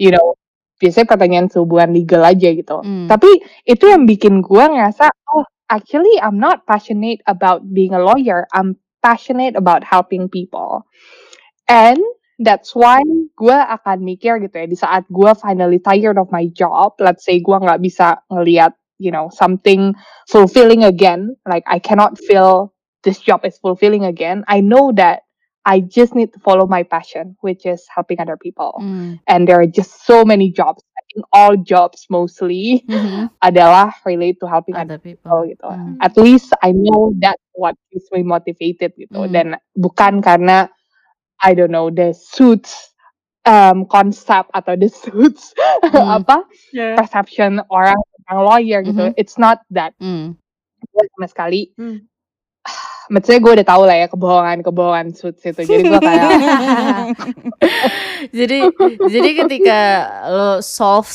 you know biasanya pertanyaan sehubungan legal aja gitu. Hmm. Tapi itu yang bikin gue ngerasa, oh actually I'm not passionate about being a lawyer. I'm passionate about helping people. And that's why gue akan mikir gitu ya, di saat gue finally tired of my job, let's say gue nggak bisa ngeliat, you know, something fulfilling again, like I cannot feel this job is fulfilling again. I know that I just need to follow my passion, which is helping other people. Hmm. And there are just so many jobs. I think all jobs mostly Mhm. adalah relate to helping other Other people people. gitu. Hmm. At least I know that's what keeps me motivated gitu. Hmm. Dan bukan karena I don't know the suits um, konsep atau the suits Hmm. apa Yeah. perception orang tentang lawyer gitu. Mhm. It's not that Hmm. gue sama sekali. Hmm. Maksudnya gue udah tahu lah ya kebohongan-kebohongan suits itu. Jadi gue kayak jadi jadi ketika lo solve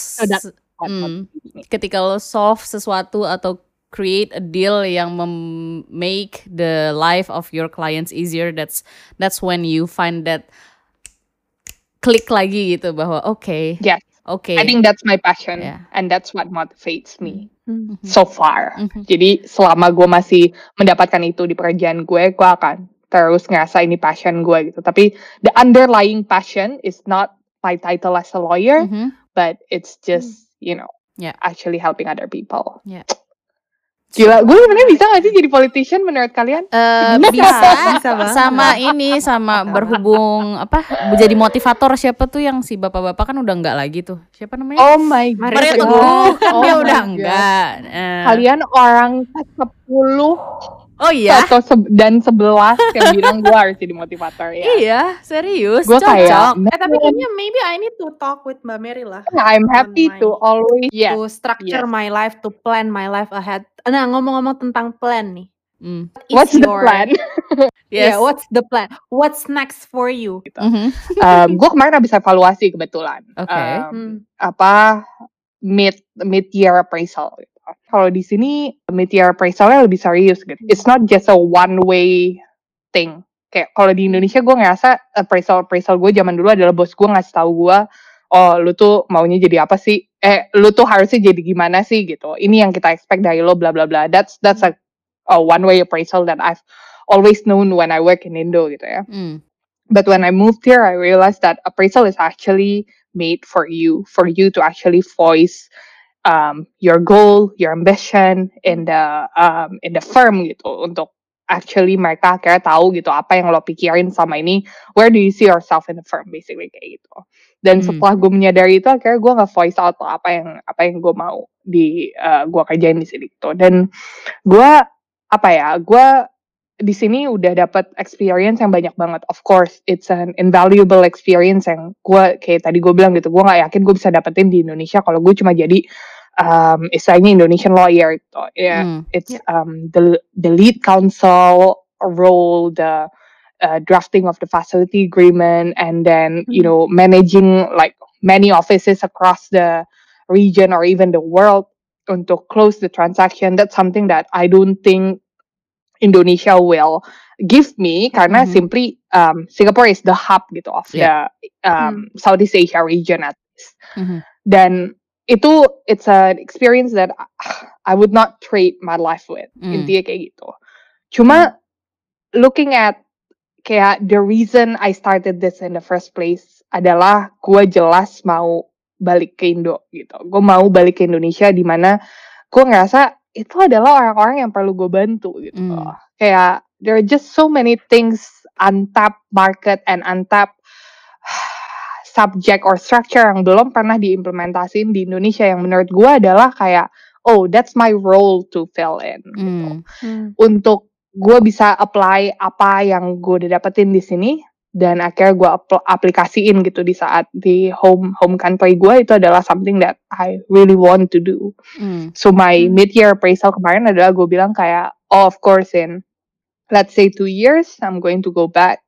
Hmm. ketika lo solve sesuatu atau create a deal yang mem- make the life of your clients easier that's that's when you find that klik lagi gitu bahwa oke Yes. oke I think that's my passion Yeah. and that's what motivates me Hmm. So far. Mhm. Jadi selama gue masih mendapatkan itu di pekerjaan gue, gue akan terus ngerasa ini passion gue gitu. Tapi the underlying passion is not my title as a lawyer, Mhm. but it's just you know Yeah. actually helping other people. Yeah. Gila, gue sebenarnya bisa gak sih jadi politician menurut kalian? Eh, Bisa, bisa, banget. sama ini sama berhubung apa jadi motivator siapa tuh yang si bapak-bapak kan udah enggak lagi tuh. Siapa namanya? Oh my god. Teguh. Kan Oh dia udah enggak Eh, Kalian orang ke 10 oh iya atau se- dan 11 yang bilang gue harus jadi motivator ya. iya serius Gue kayak, Eh tapi kayaknya maybe I need to talk with Mbak Mary lah. I'm happy my- to always yes. To structure yes. my life, to plan my life ahead. Nah ngomong-ngomong tentang plan nih. Hmm, What What's is the your- plan? yes Yeah, what's the plan? What's next for you? Mhm. um, gue kemarin habis evaluasi kebetulan. Oke. Um, Hmm. apa mid mid year appraisal. Kalau di sini year appraisalnya lebih serius gitu. It's not just a one way thing. Kayak kalau di Indonesia gue ngerasa appraisal appraisal gue zaman dulu adalah bos gue ngasih tahu gue, oh lu tuh maunya jadi apa sih? Eh lu tuh harusnya jadi gimana sih gitu. Ini yang kita expect dari lo bla bla bla. That's that's a, a one way appraisal that I've always known when I work in Indo gitu ya. Hmm. But when I moved here, I realized that appraisal is actually made for you, for you to actually voice um, your goal, your ambition in the um, in the firm gitu untuk actually mereka akhirnya tahu gitu apa yang lo pikirin sama ini, where do you see yourself in the firm basically kayak gitu. Dan Hmm. setelah gue menyadari itu akhirnya gue nge voice out apa yang apa yang gue mau di uh, gue kerjain di sini gitu. Dan gue apa ya, gue di sini udah dapat experience yang banyak banget. Of course, it's an invaluable experience yang gue kayak tadi gue bilang gitu. Gue nggak yakin gue bisa dapetin di Indonesia kalau gue cuma jadi um, istilahnya Indonesian lawyer gitu. Ya, Hmm. it's um, the the lead counsel role, the uh, drafting of the facility agreement, and then you Hmm. know managing like many offices across the region or even the world untuk close the transaction. That's something that I don't think Indonesia will give me karena Mhm. simply um, Singapore is the hub gitu of Yeah. the um, Southeast Asia region at least. Mhm. Dan itu it's an experience that I would not trade my life with. Mm. Intinya kayak gitu. Cuma looking at kayak the reason I started this in the first place adalah gue jelas mau balik ke Indo gitu. Gue mau balik ke Indonesia di mana gue ngerasa itu adalah orang-orang yang perlu gue bantu gitu. Mm. Kayak there are just so many things untapped market and untapped subject or structure yang belum pernah diimplementasiin di Indonesia yang menurut gue adalah kayak oh that's my role to fill in gitu Mm. Untuk gue bisa apply apa yang gue udah dapetin di sini dan akhirnya gue apl- aplikasiin gitu di saat di home home country gue itu adalah something that I really want to do. Mm. So my Hmm. mid year appraisal kemarin adalah gue bilang kayak oh of course in let's say two years I'm going to go back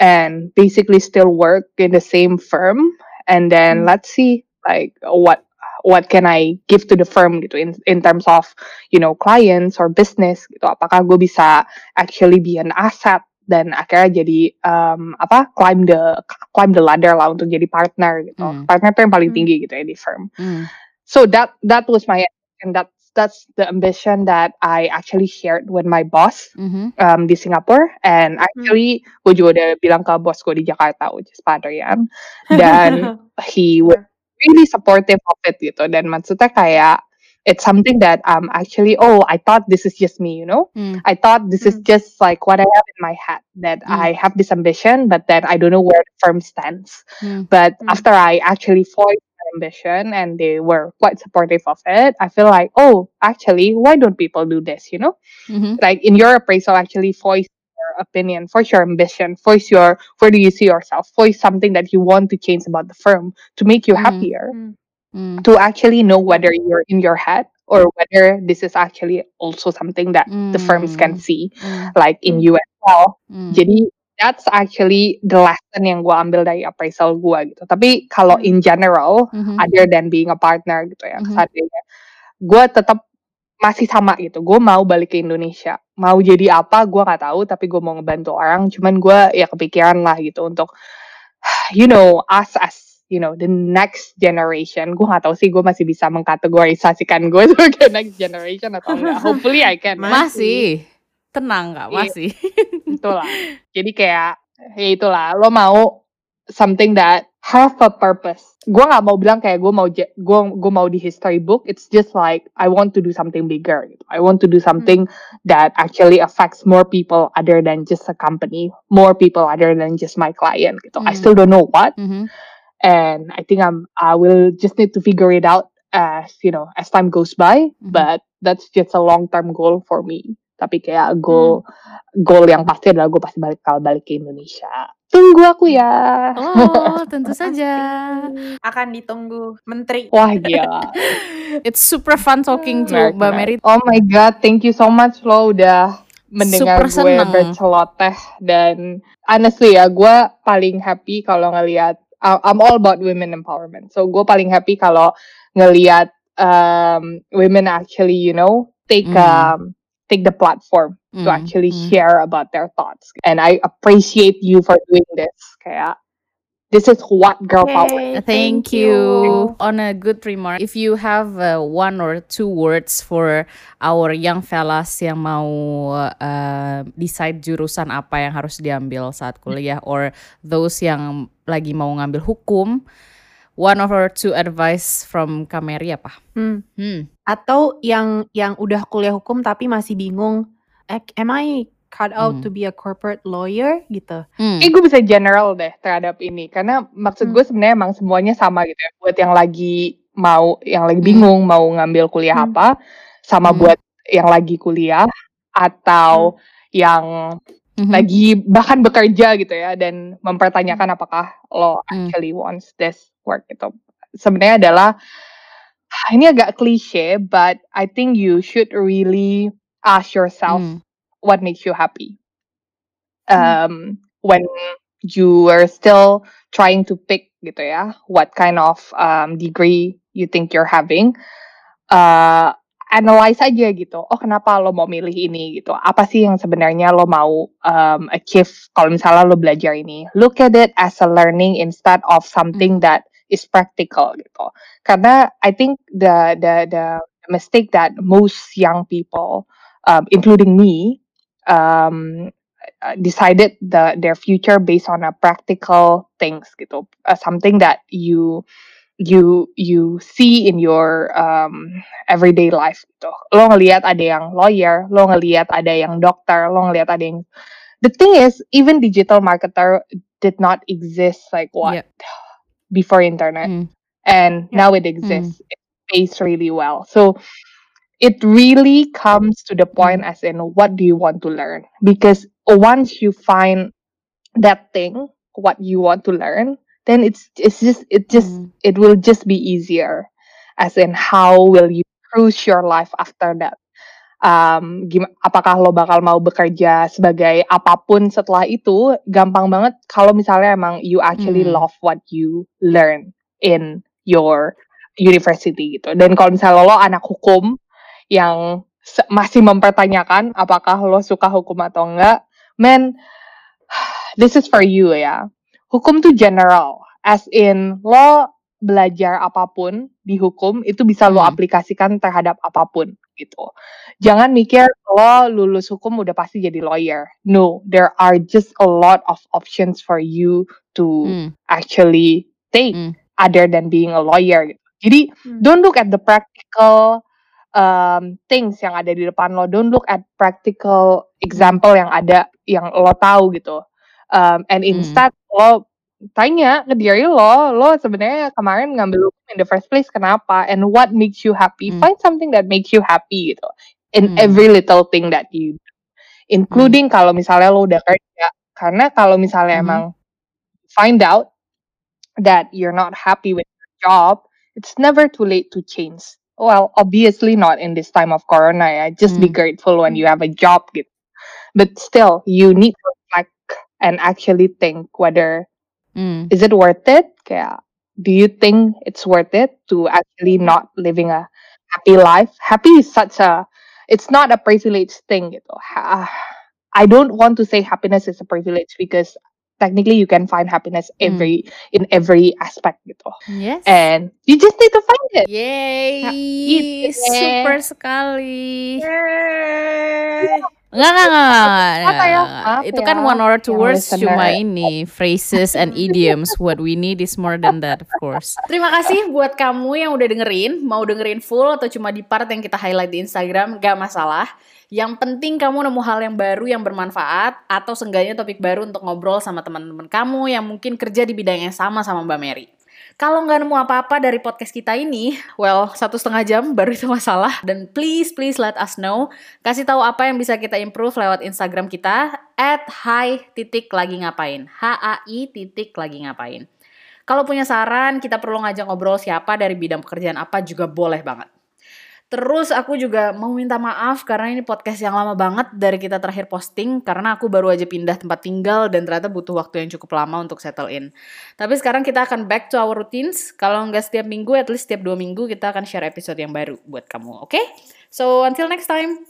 and basically still work in the same firm and then Hmm. let's see like what what can I give to the firm gitu in in terms of you know clients or business gitu apakah gue bisa actually be an asset dan akhirnya jadi um, apa climb the climb the ladder lah untuk jadi partner gitu Hmm. partner tuh yang paling Hmm. tinggi gitu ya di firm Mm. so that that was my and that's that's the ambition that I actually shared with my boss Mhm. um, di Singapore and actually gue juga udah bilang ke bos gue di Jakarta which is Pak Adrian dan he was really supportive of it gitu dan maksudnya kayak it's something that um actually oh I thought this is just me you know Mm. I thought this is Mm. just like what I have in my head that Mm. I have this ambition but then I don't know where the firm stands Mm. but Mm. after I actually voiced my ambition and they were quite supportive of it I feel like oh actually why don't people do this you know Mhm. like in your appraisal actually voice your opinion voice your ambition voice your where do you see yourself voice something that you want to change about the firm to make you Mm. happier Hmm. Mm. to actually know whether you're in your head or whether this is actually also something that the firms can Mm. see Mm. like in you as well Mm. jadi that's actually the lesson yang gue ambil dari appraisal gue gitu tapi kalau in general Mhm. other than being a partner gitu ya Mhm. seandainya gue tetap masih sama gitu gue mau balik ke Indonesia mau jadi apa gue nggak tahu tapi gue mau ngebantu orang cuman gue ya kepikiran lah gitu untuk you know us as you know the next generation gue nggak tahu sih gue masih bisa mengkategorisasikan gue sebagai next generation atau enggak hopefully I can Masih. Tenang Kak, Iya. masih. itulah jadi kayak ya itulah lo mau something that have a purpose gue nggak mau bilang kayak gue mau gue gue mau di history book it's just like I want to do something bigger gitu. I want to do something that actually affects more people other than just a company more people other than just my client gitu I Hmm. still don't know what Mhm. And I think I'm I will just need to figure it out as you know as time goes by Mhm. but that's just a long term goal for me tapi kayak goal goal yang pasti adalah gue pasti balik kalau balik ke Indonesia tunggu aku ya Oh, tentu saja. akan ditunggu menteri. wah gila It's super fun talking to Mbak. Mary. oh my god thank you so much lo udah mendengar Super gue seneng. berceloteh dan honestly ya gue paling happy kalau ngelihat I- I'm all about women empowerment so gue paling happy kalau ngelihat um, women actually you know take Mm. um, take the platform to Mm, actually mm. share about their thoughts and I appreciate you for doing this kayak this is what girl power Yay, Thank you. On a good remark, if you have uh, one or two words for our young fellas yang mau uh, decide jurusan apa yang harus diambil saat kuliah, or those yang lagi mau ngambil hukum, one of our two advice from Kameri apa? Hmm. Hmm. Atau yang yang udah kuliah hukum tapi masih bingung, eh, am I cut out Hmm. to be a corporate lawyer gitu? Hmm. Kayak gue bisa general deh terhadap ini karena maksud Hmm. gue sebenarnya emang semuanya sama gitu ya buat yang lagi mau yang lagi Hmm. bingung mau ngambil kuliah Hmm. apa sama Hmm. buat yang lagi kuliah atau yang Mhm. lagi bahkan bekerja gitu ya dan mempertanyakan apakah lo Hmm. actually wants this work gitu sebenarnya adalah ini agak klise but I think you should really ask yourself Hmm. What makes you happy Hmm. um when you are still trying to pick gitu ya, what kind of um, degree you think you're having, uh, analyze aja gitu. Oh kenapa lo mau milih ini gitu? Apa sih yang sebenarnya lo mau um, achieve kalau misalnya lo belajar ini? Look at it as a learning instead of something mm. that is practical gitu. Karena I think the the the mistake that most young people, um, including me, um, decided the their future based on a practical things gitu uh, something that you you you see in your um, everyday life gitu lo ngelihat ada yang lawyer lo ngelihat ada yang dokter lo ngelihat ada yang the thing is even digital marketer did not exist like what yeah. before internet mm. and yeah. now it exists mm. it pays really well so it really comes to the point as in what do you want to learn? Because once you find that thing what you want to learn then it's it's just it just mm. it will just be easier. As in how will you cruise your life after that? Um, gim- apakah lo bakal mau bekerja sebagai apa pun setelah itu? Gampang banget kalau misalnya emang you actually mm. love what you learn in your university gitu. Dan kalau misalnya lo anak hukum yang masih mempertanyakan apakah lo suka hukum atau enggak, man, this is for you ya. Hukum tuh general, as in lo belajar apa pun di hukum itu bisa lo hmm. aplikasikan terhadap apa pun gitu. Jangan mikir lo lulus hukum udah pasti jadi lawyer. No, there are just a lot of options for you to hmm. actually take hmm. other than being a lawyer. Gitu. Jadi hmm. don't look at the practical um, things yang ada di depan lo. Don't look at practical example yang ada yang lo tahu gitu. Um, and hmm. instead hmm. lo tanya ke diri lo, lo sebenarnya kemarin ngambil hukum in the first place kenapa? And what makes you happy? Hmm. Find something that makes you happy gitu. In hmm. every little thing that you do. Including hmm. kalau misalnya lo udah kerja. Karena kalau misalnya hmm. emang find out that you're not happy with your job, it's never too late to change well, obviously not in this time of corona ya. Just mm. be grateful when you have a job gitu. But still, you need to reflect and actually think whether mm. is it worth it? Kayak, do you think it's worth it to actually not living a happy life? Happy is such a, it's not a privilege thing gitu. I don't want to say happiness is a privilege because technically you can find happiness hmm. every in every aspect gitu. Yes. And you just need to find it. Yay. Nah, gitu Super sekali. Yay. Enggak, enggak, enggak, Apa ya? Itu kan ya? one or two words listener. cuma ini phrases and idioms. What we need is more than that, of course. Terima kasih buat kamu yang udah dengerin. Mau dengerin full atau cuma di part yang kita highlight di Instagram, gak masalah. Yang penting kamu nemu hal yang baru yang bermanfaat atau seenggaknya topik baru untuk ngobrol sama teman-teman kamu yang mungkin kerja di bidang yang sama sama Mbak Mary. Kalau nggak nemu apa-apa dari podcast kita ini, well, satu setengah jam baru itu masalah. Dan please, please let us know. Kasih tahu apa yang bisa kita improve lewat Instagram kita, at hi titik lagi ngapain. H-A-I titik lagi ngapain. Kalau punya saran, kita perlu ngajak ngobrol siapa dari bidang pekerjaan apa juga boleh banget. Terus aku juga mau minta maaf karena ini podcast yang lama banget dari kita terakhir posting karena aku baru aja pindah tempat tinggal dan ternyata butuh waktu yang cukup lama untuk settle in. Tapi sekarang kita akan back to our routines. Kalau nggak setiap minggu, at least setiap dua minggu kita akan share episode yang baru buat kamu, oke? Okay? So until next time.